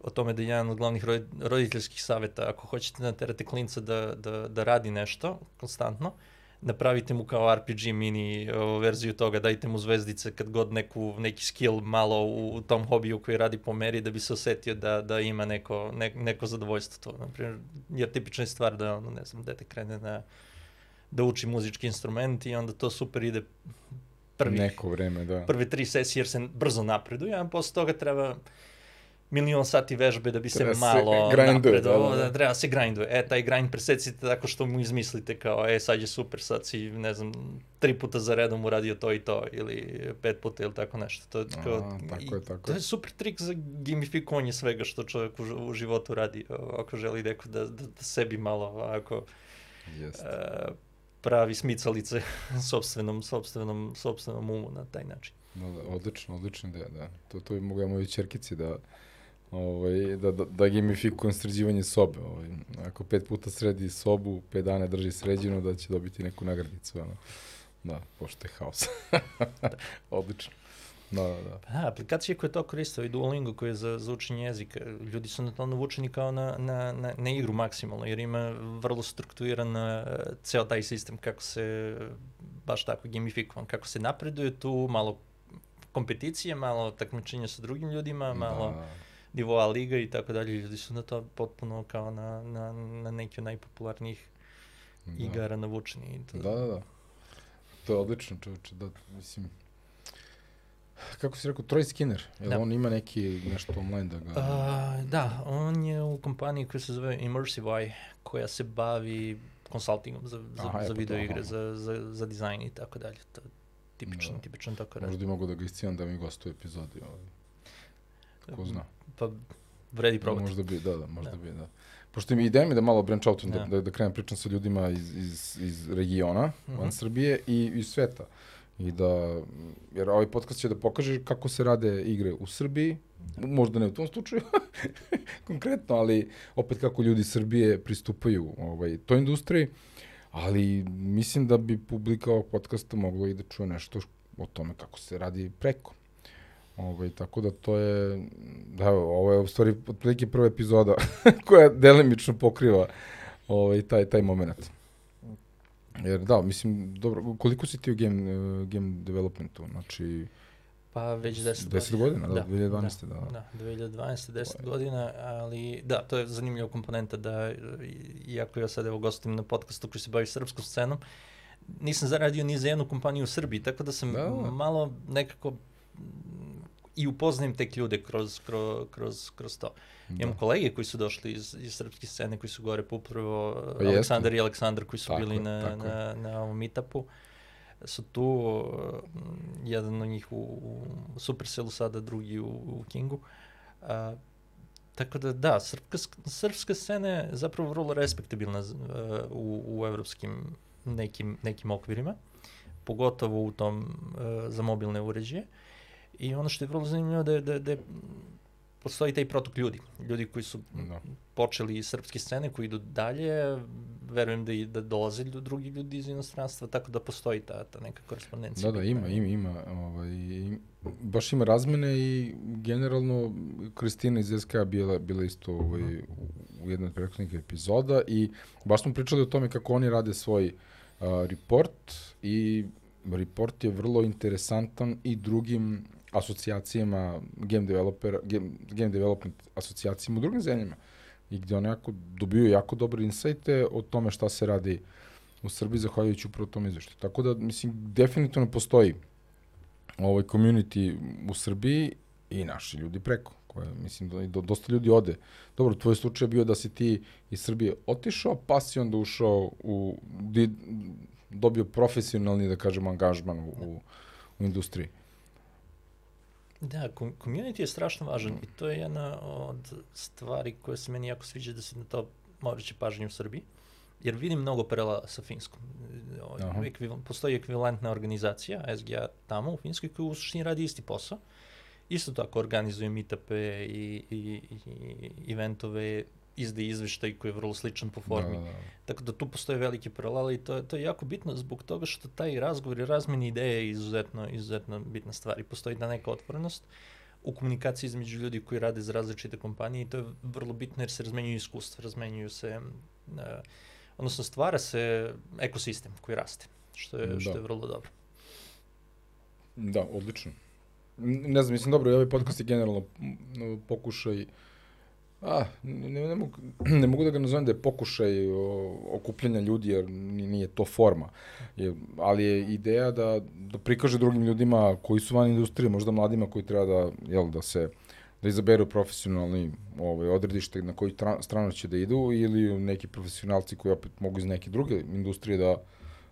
o tome da je jedan od glavnih roditeljskih saveta, ako hoćete naterate klinca da, da, da radi nešto konstantno, uh, napravite mu kao RPG mini verziju toga, dajte mu zvezdice kad god neku, neki skill malo u, u tom hobiju koji radi po meri da bi se osetio da, da ima neko, ne, neko zadovoljstvo to. Naprimjer, jer tipična je stvar da, ono, ne znam, dete krene na, da uči muzički instrument i onda to super ide prvi, neko vreme, da. prve tri sesije jer se brzo napreduje, a posle toga treba milion sati vežbe da bi treba se malo napredovao, da, da. da, treba se grinduje. E, taj grind presecite tako što mu izmislite kao, e, sad je super, sad si, ne znam, tri puta za redom uradio to i to, ili pet puta ili tako nešto. To je, kao, A, tako je, tako. To je super trik za gamifikovanje svega što čovjek u, u životu radi, ako želi neko da, da, da sebi malo, ako... Jeste. Uh, pravi smicalice *laughs* sobstvenom, sobstvenom, sobstvenom umu na taj način. Da, da, odlično, odlično ideja, da. To, to bi mogu ja moji čerkici da, ovaj, da, da, da gamifikujem sređivanje sobe. Ovaj. Ako pet puta sredi sobu, pet dana drži sređeno, da će dobiti neku nagradicu. Ono. Da, pošto je haos. *laughs* Odlično. Da, da, da. Pa da, aplikacije koje to koriste, i Duolingo koji je za, za učenje jezika, ljudi su na to navučeni kao na, na, na, na igru maksimalno, jer ima vrlo strukturiran uh, ceo taj sistem kako se baš tako gamifikovan, kako se napreduje tu, malo kompeticije, malo takmičenja sa drugim ljudima, malo da. Nivoa liga i tako dalje. Ljudi su na to potpuno kao na, na, na neki od najpopularnijih da. igara navučeni. To... Da, da, da. To je odlično, čovječe, da, mislim, kako si rekao, Troy Skinner, jel da. on ima neki nešto online da ga... Uh, da, on je u kompaniji koja se zove Immersiveye, koja se bavi konsultingom za, za, Aha, za video to, igre, za, za, za dizajn i tako dalje. To, tipično, da. tipično tako radi. Možda i mogu da ga iscijam da mi gostuje epizodi. Ovaj. Ko zna. Pa vredi probati. Možda bi, da, da, možda da. bi, da. Pošto mi ideja mi da malo branch out, da, da, da, da krenem pričam sa ljudima iz, iz, iz regiona, mm -hmm. van mhm. Srbije i iz sveta. I da, jer ovaj podcast će da pokaže kako se rade igre u Srbiji, možda ne u tom slučaju, *laughs* konkretno, ali opet kako ljudi Srbije pristupaju ovaj, toj industriji, ali mislim da bi publika ovog podcasta mogla i da čuje nešto o tome kako se radi preko. Ovaj, tako da to je, da, ovo je u stvari otprilike prva epizoda *laughs* koja delimično pokriva ovaj, taj, taj moment. Jer da, mislim, dobro, koliko si ti u game, uh, game developmentu? Znači, Pa već 10 godina. 10 godina, da, da 2012. Da, da. Da, 2012. 10 godina, ali da, to je zanimljiva komponenta da, iako ja sad evo gostim na podcastu koji se bavi srpskom scenom, nisam zaradio ni za jednu kompaniju u Srbiji, tako da sam da. da. malo nekako i upoznajem tek ljude kroz, kroz, kroz, kroz to. Da. Imam kolege koji su došli iz, iz srpske scene, koji su gore upravo, pa Aleksandar i Aleksandar koji su tako, bili na, tako. na, na ovom meetupu su tu, jedan od njih u, u Supercellu sada, drugi u, u Kingu. A, tako da da, srpska, srpska scena je zapravo vrlo respektabilna uh, u, u evropskim nekim, nekim okvirima, pogotovo u tom uh, za mobilne uređaje. I ono što je vrlo zanimljivo da je, da, da je postoji taj protok ljudi. Ljudi koji su da. počeli iz srpske scene, koji idu dalje, verujem da i da dolaze ljudi, drugi ljudi iz inostranstva, tako da postoji ta, ta neka korespondencija. Da, da, ima, ima, ima. Ovaj, baš ima razmene i generalno Kristina iz SK bila, bila isto ovaj, u jednoj od prethodnih epizoda i baš smo pričali o tome kako oni rade svoj uh, report i report je vrlo interesantan i drugim asocijacijama game developer, game, game development asocijacijama u drugim zemljama i gde oni jako, dobiju jako dobre insajte o tome šta se radi u Srbiji zahvaljujući upravo tom izveštaju. Tako da, mislim, definitivno postoji ovaj community u Srbiji i naši ljudi preko koje, mislim, da do, dosta ljudi ode. Dobro, tvoj slučaj je bio da si ti iz Srbije otišao, pa si onda ušao u, di, dobio profesionalni, da kažemo, angažman u, u, u industriji. Da, community je strašno važan i to je jedna od stvari koje se meni jako sviđa da se na to moraće pažnje u Srbiji. Jer vidim mnogo paralela sa Finskom. Ekvil, postoji ekvivalentna organizacija, SGA tamo u Finskoj, koja u suštini radi isti posao. Isto tako organizuje meetupe i, i, i eventove izde izveštaj koji je vrlo sličan po formi. Da, da, da. Tako da tu postoje velike paralele i to, to je jako bitno zbog toga što taj razgovor i razmeni ideje je izuzetno, izuzetno bitna stvar i postoji ta neka otvorenost u komunikaciji između ljudi koji rade za različite kompanije i to je vrlo bitno jer se razmenjuju iskustva, razmenjuju se, uh, odnosno stvara se ekosistem koji raste, što je, da. što je vrlo dobro. Da, odlično. Ne znam, mislim, dobro, ovaj podcast je generalno pokušaj uh, A, ne, ne, mogu, ne mogu da ga nazovem da je pokušaj okupljanja ljudi, jer nije to forma. Je, ali je ideja da, da prikaže drugim ljudima koji su van industrije, možda mladima koji treba da, jel, da se da izaberu profesionalni ovaj, odredište na koji stranu će da idu ili neki profesionalci koji opet mogu iz neke druge industrije da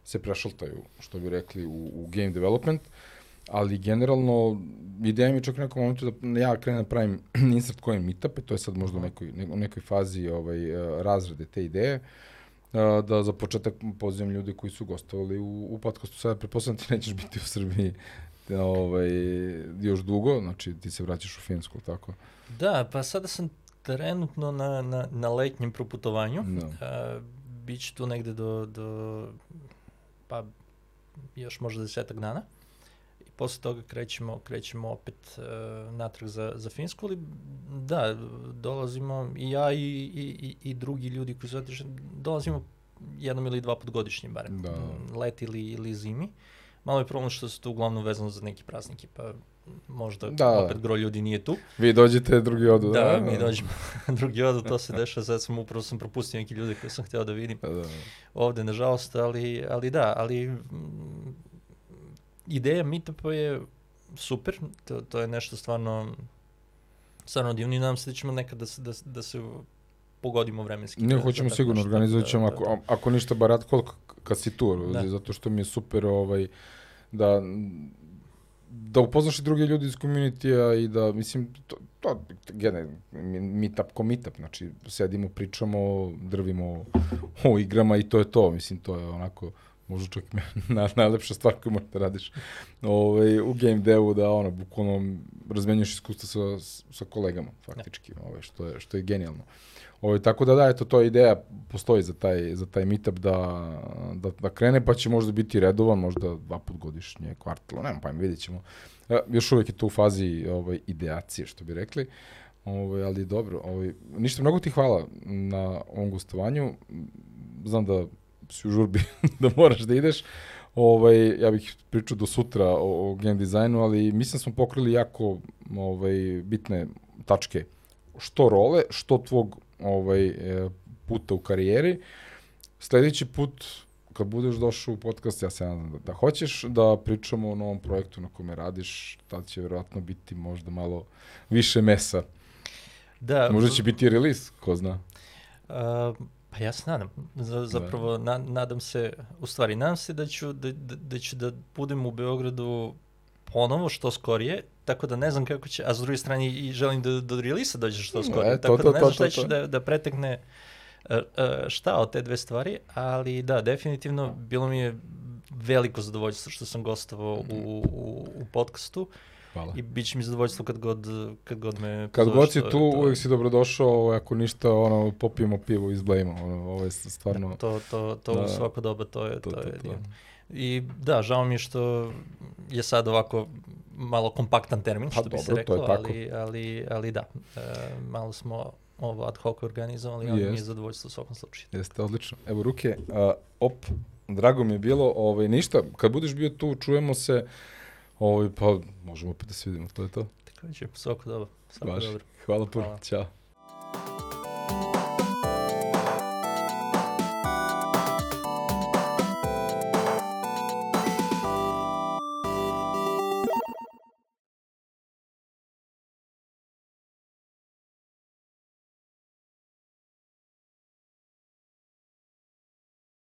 se prešaltaju, što bi rekli, u, u game development. Uh, ali generalno ideja mi čak u nekom momentu da ja krenem da pravim *clears throat* insert coin meetup, to je sad možda u nekoj, u nekoj fazi ovaj, eh, razrade te ideje, eh, da za početak pozivam ljude koji su gostovali u, u podcastu. Sada preposledam ti nećeš biti u Srbiji ovaj, još dugo, znači ti se vraćaš u Finsku, tako? Da, pa sada sam trenutno na, na, na letnjem proputovanju. Da. Uh, Biće tu negde do, do pa još možda desetak dana posle toga krećemo, krećemo opet uh, natrag za, za Finsku, ali da, dolazimo i ja i, i, i drugi ljudi koji su otišli, dolazimo jednom ili dva put godišnje barem, da. let ili, ili zimi. Malo je problem što se to uglavnom vezano za neki praznike, pa možda da. opet gro ljudi nije tu. Vi dođete, drugi odu. Da, da mi dođemo, *laughs* drugi odu, to se dešava, sad sam upravo sam propustio neki ljudi koje sam hteo da vidim da. ovde, nažalost, ali, ali da, ali ideja meetupa je super, to, to je nešto stvarno stvarno divno i nadam se da ćemo nekad da se, da, da se pogodimo vremenski. Ne, da, hoćemo da, sigurno, organizovat ćemo, da, ako, da. ako ništa barat, koliko kad si tu, da. zato što mi je super ovaj, da da upoznaš i druge ljudi iz komunitija i da, mislim, to, to gene, meetup ko meetup, znači, sedimo, pričamo, drvimo o igrama i to je to, mislim, to je onako, možda čak *laughs* na, najlepša stvar koju možeš da radiš ovaj, u game devu, da ono, bukvalno razmenjuješ iskustva sa, sa kolegama, faktički, ovaj, što, je, što je genijalno. Ovaj, tako da da, eto, to je ideja, postoji za taj, za taj meetup da, da, da krene, pa će možda biti redovan, možda dva put godišnje, kvartalo, nema pojma, vidjet ćemo. E, još uvek je to u fazi ovaj, ideacije, što bi rekli. Ovaj, ali dobro, ovaj, ništa, mnogo ti hvala na ovom gostovanju. Znam da si u žurbi, *laughs* da moraš da ideš. Ovaj, ja bih pričao do sutra o, o game dizajnu, ali mislim da smo pokrili jako ovaj, bitne tačke što role, što tvog ovaj, e, puta u karijeri. Sledeći put, kad budeš došao u podcast, ja se nadam da, da hoćeš da pričamo o novom projektu na kome radiš, tad će verovatno biti možda malo više mesa. Da. Možda će biti release, ko zna. Uh, pa ja se nadam. Z zapravo da. na, nadam se, u stvari nadam se da ću da, da, da ću da budem u Beogradu ponovo što skorije, tako da ne znam kako će, a s druge strane i želim da do releasa dođe što skorije, e, tako to, da ne znam šta će da, da pretekne uh, uh, šta od te dve stvari, ali da, definitivno bilo mi je veliko zadovoljstvo što sam gostovao u, u, u podcastu. Hvala. I bit će mi zadovoljstvo kad god, kad god me... Kad god si tu, to, uvek si dobrodošao, ako ništa, ono, popijemo pivo iz Blejma, ono, ovo je stvarno... To, to, to da, u svako doba, to je, to, to, to je to, to. I da, žao mi je što je sad ovako malo kompaktan termin, pa što pa, bi dobro, se reklo, ali, ali, ali da, e, malo smo ovo ad hoc organizovali, ali mi je zadovoljstvo u svakom slučaju. Jeste, odlično. Evo ruke, uh, op, drago mi je bilo, ovaj, ništa, kad budeš bio tu, čujemo se, ovaj, pa možemo opet da se vidimo, to je to. Takođe, svako dobro. Svako dobro. Hvala puno, Ćao.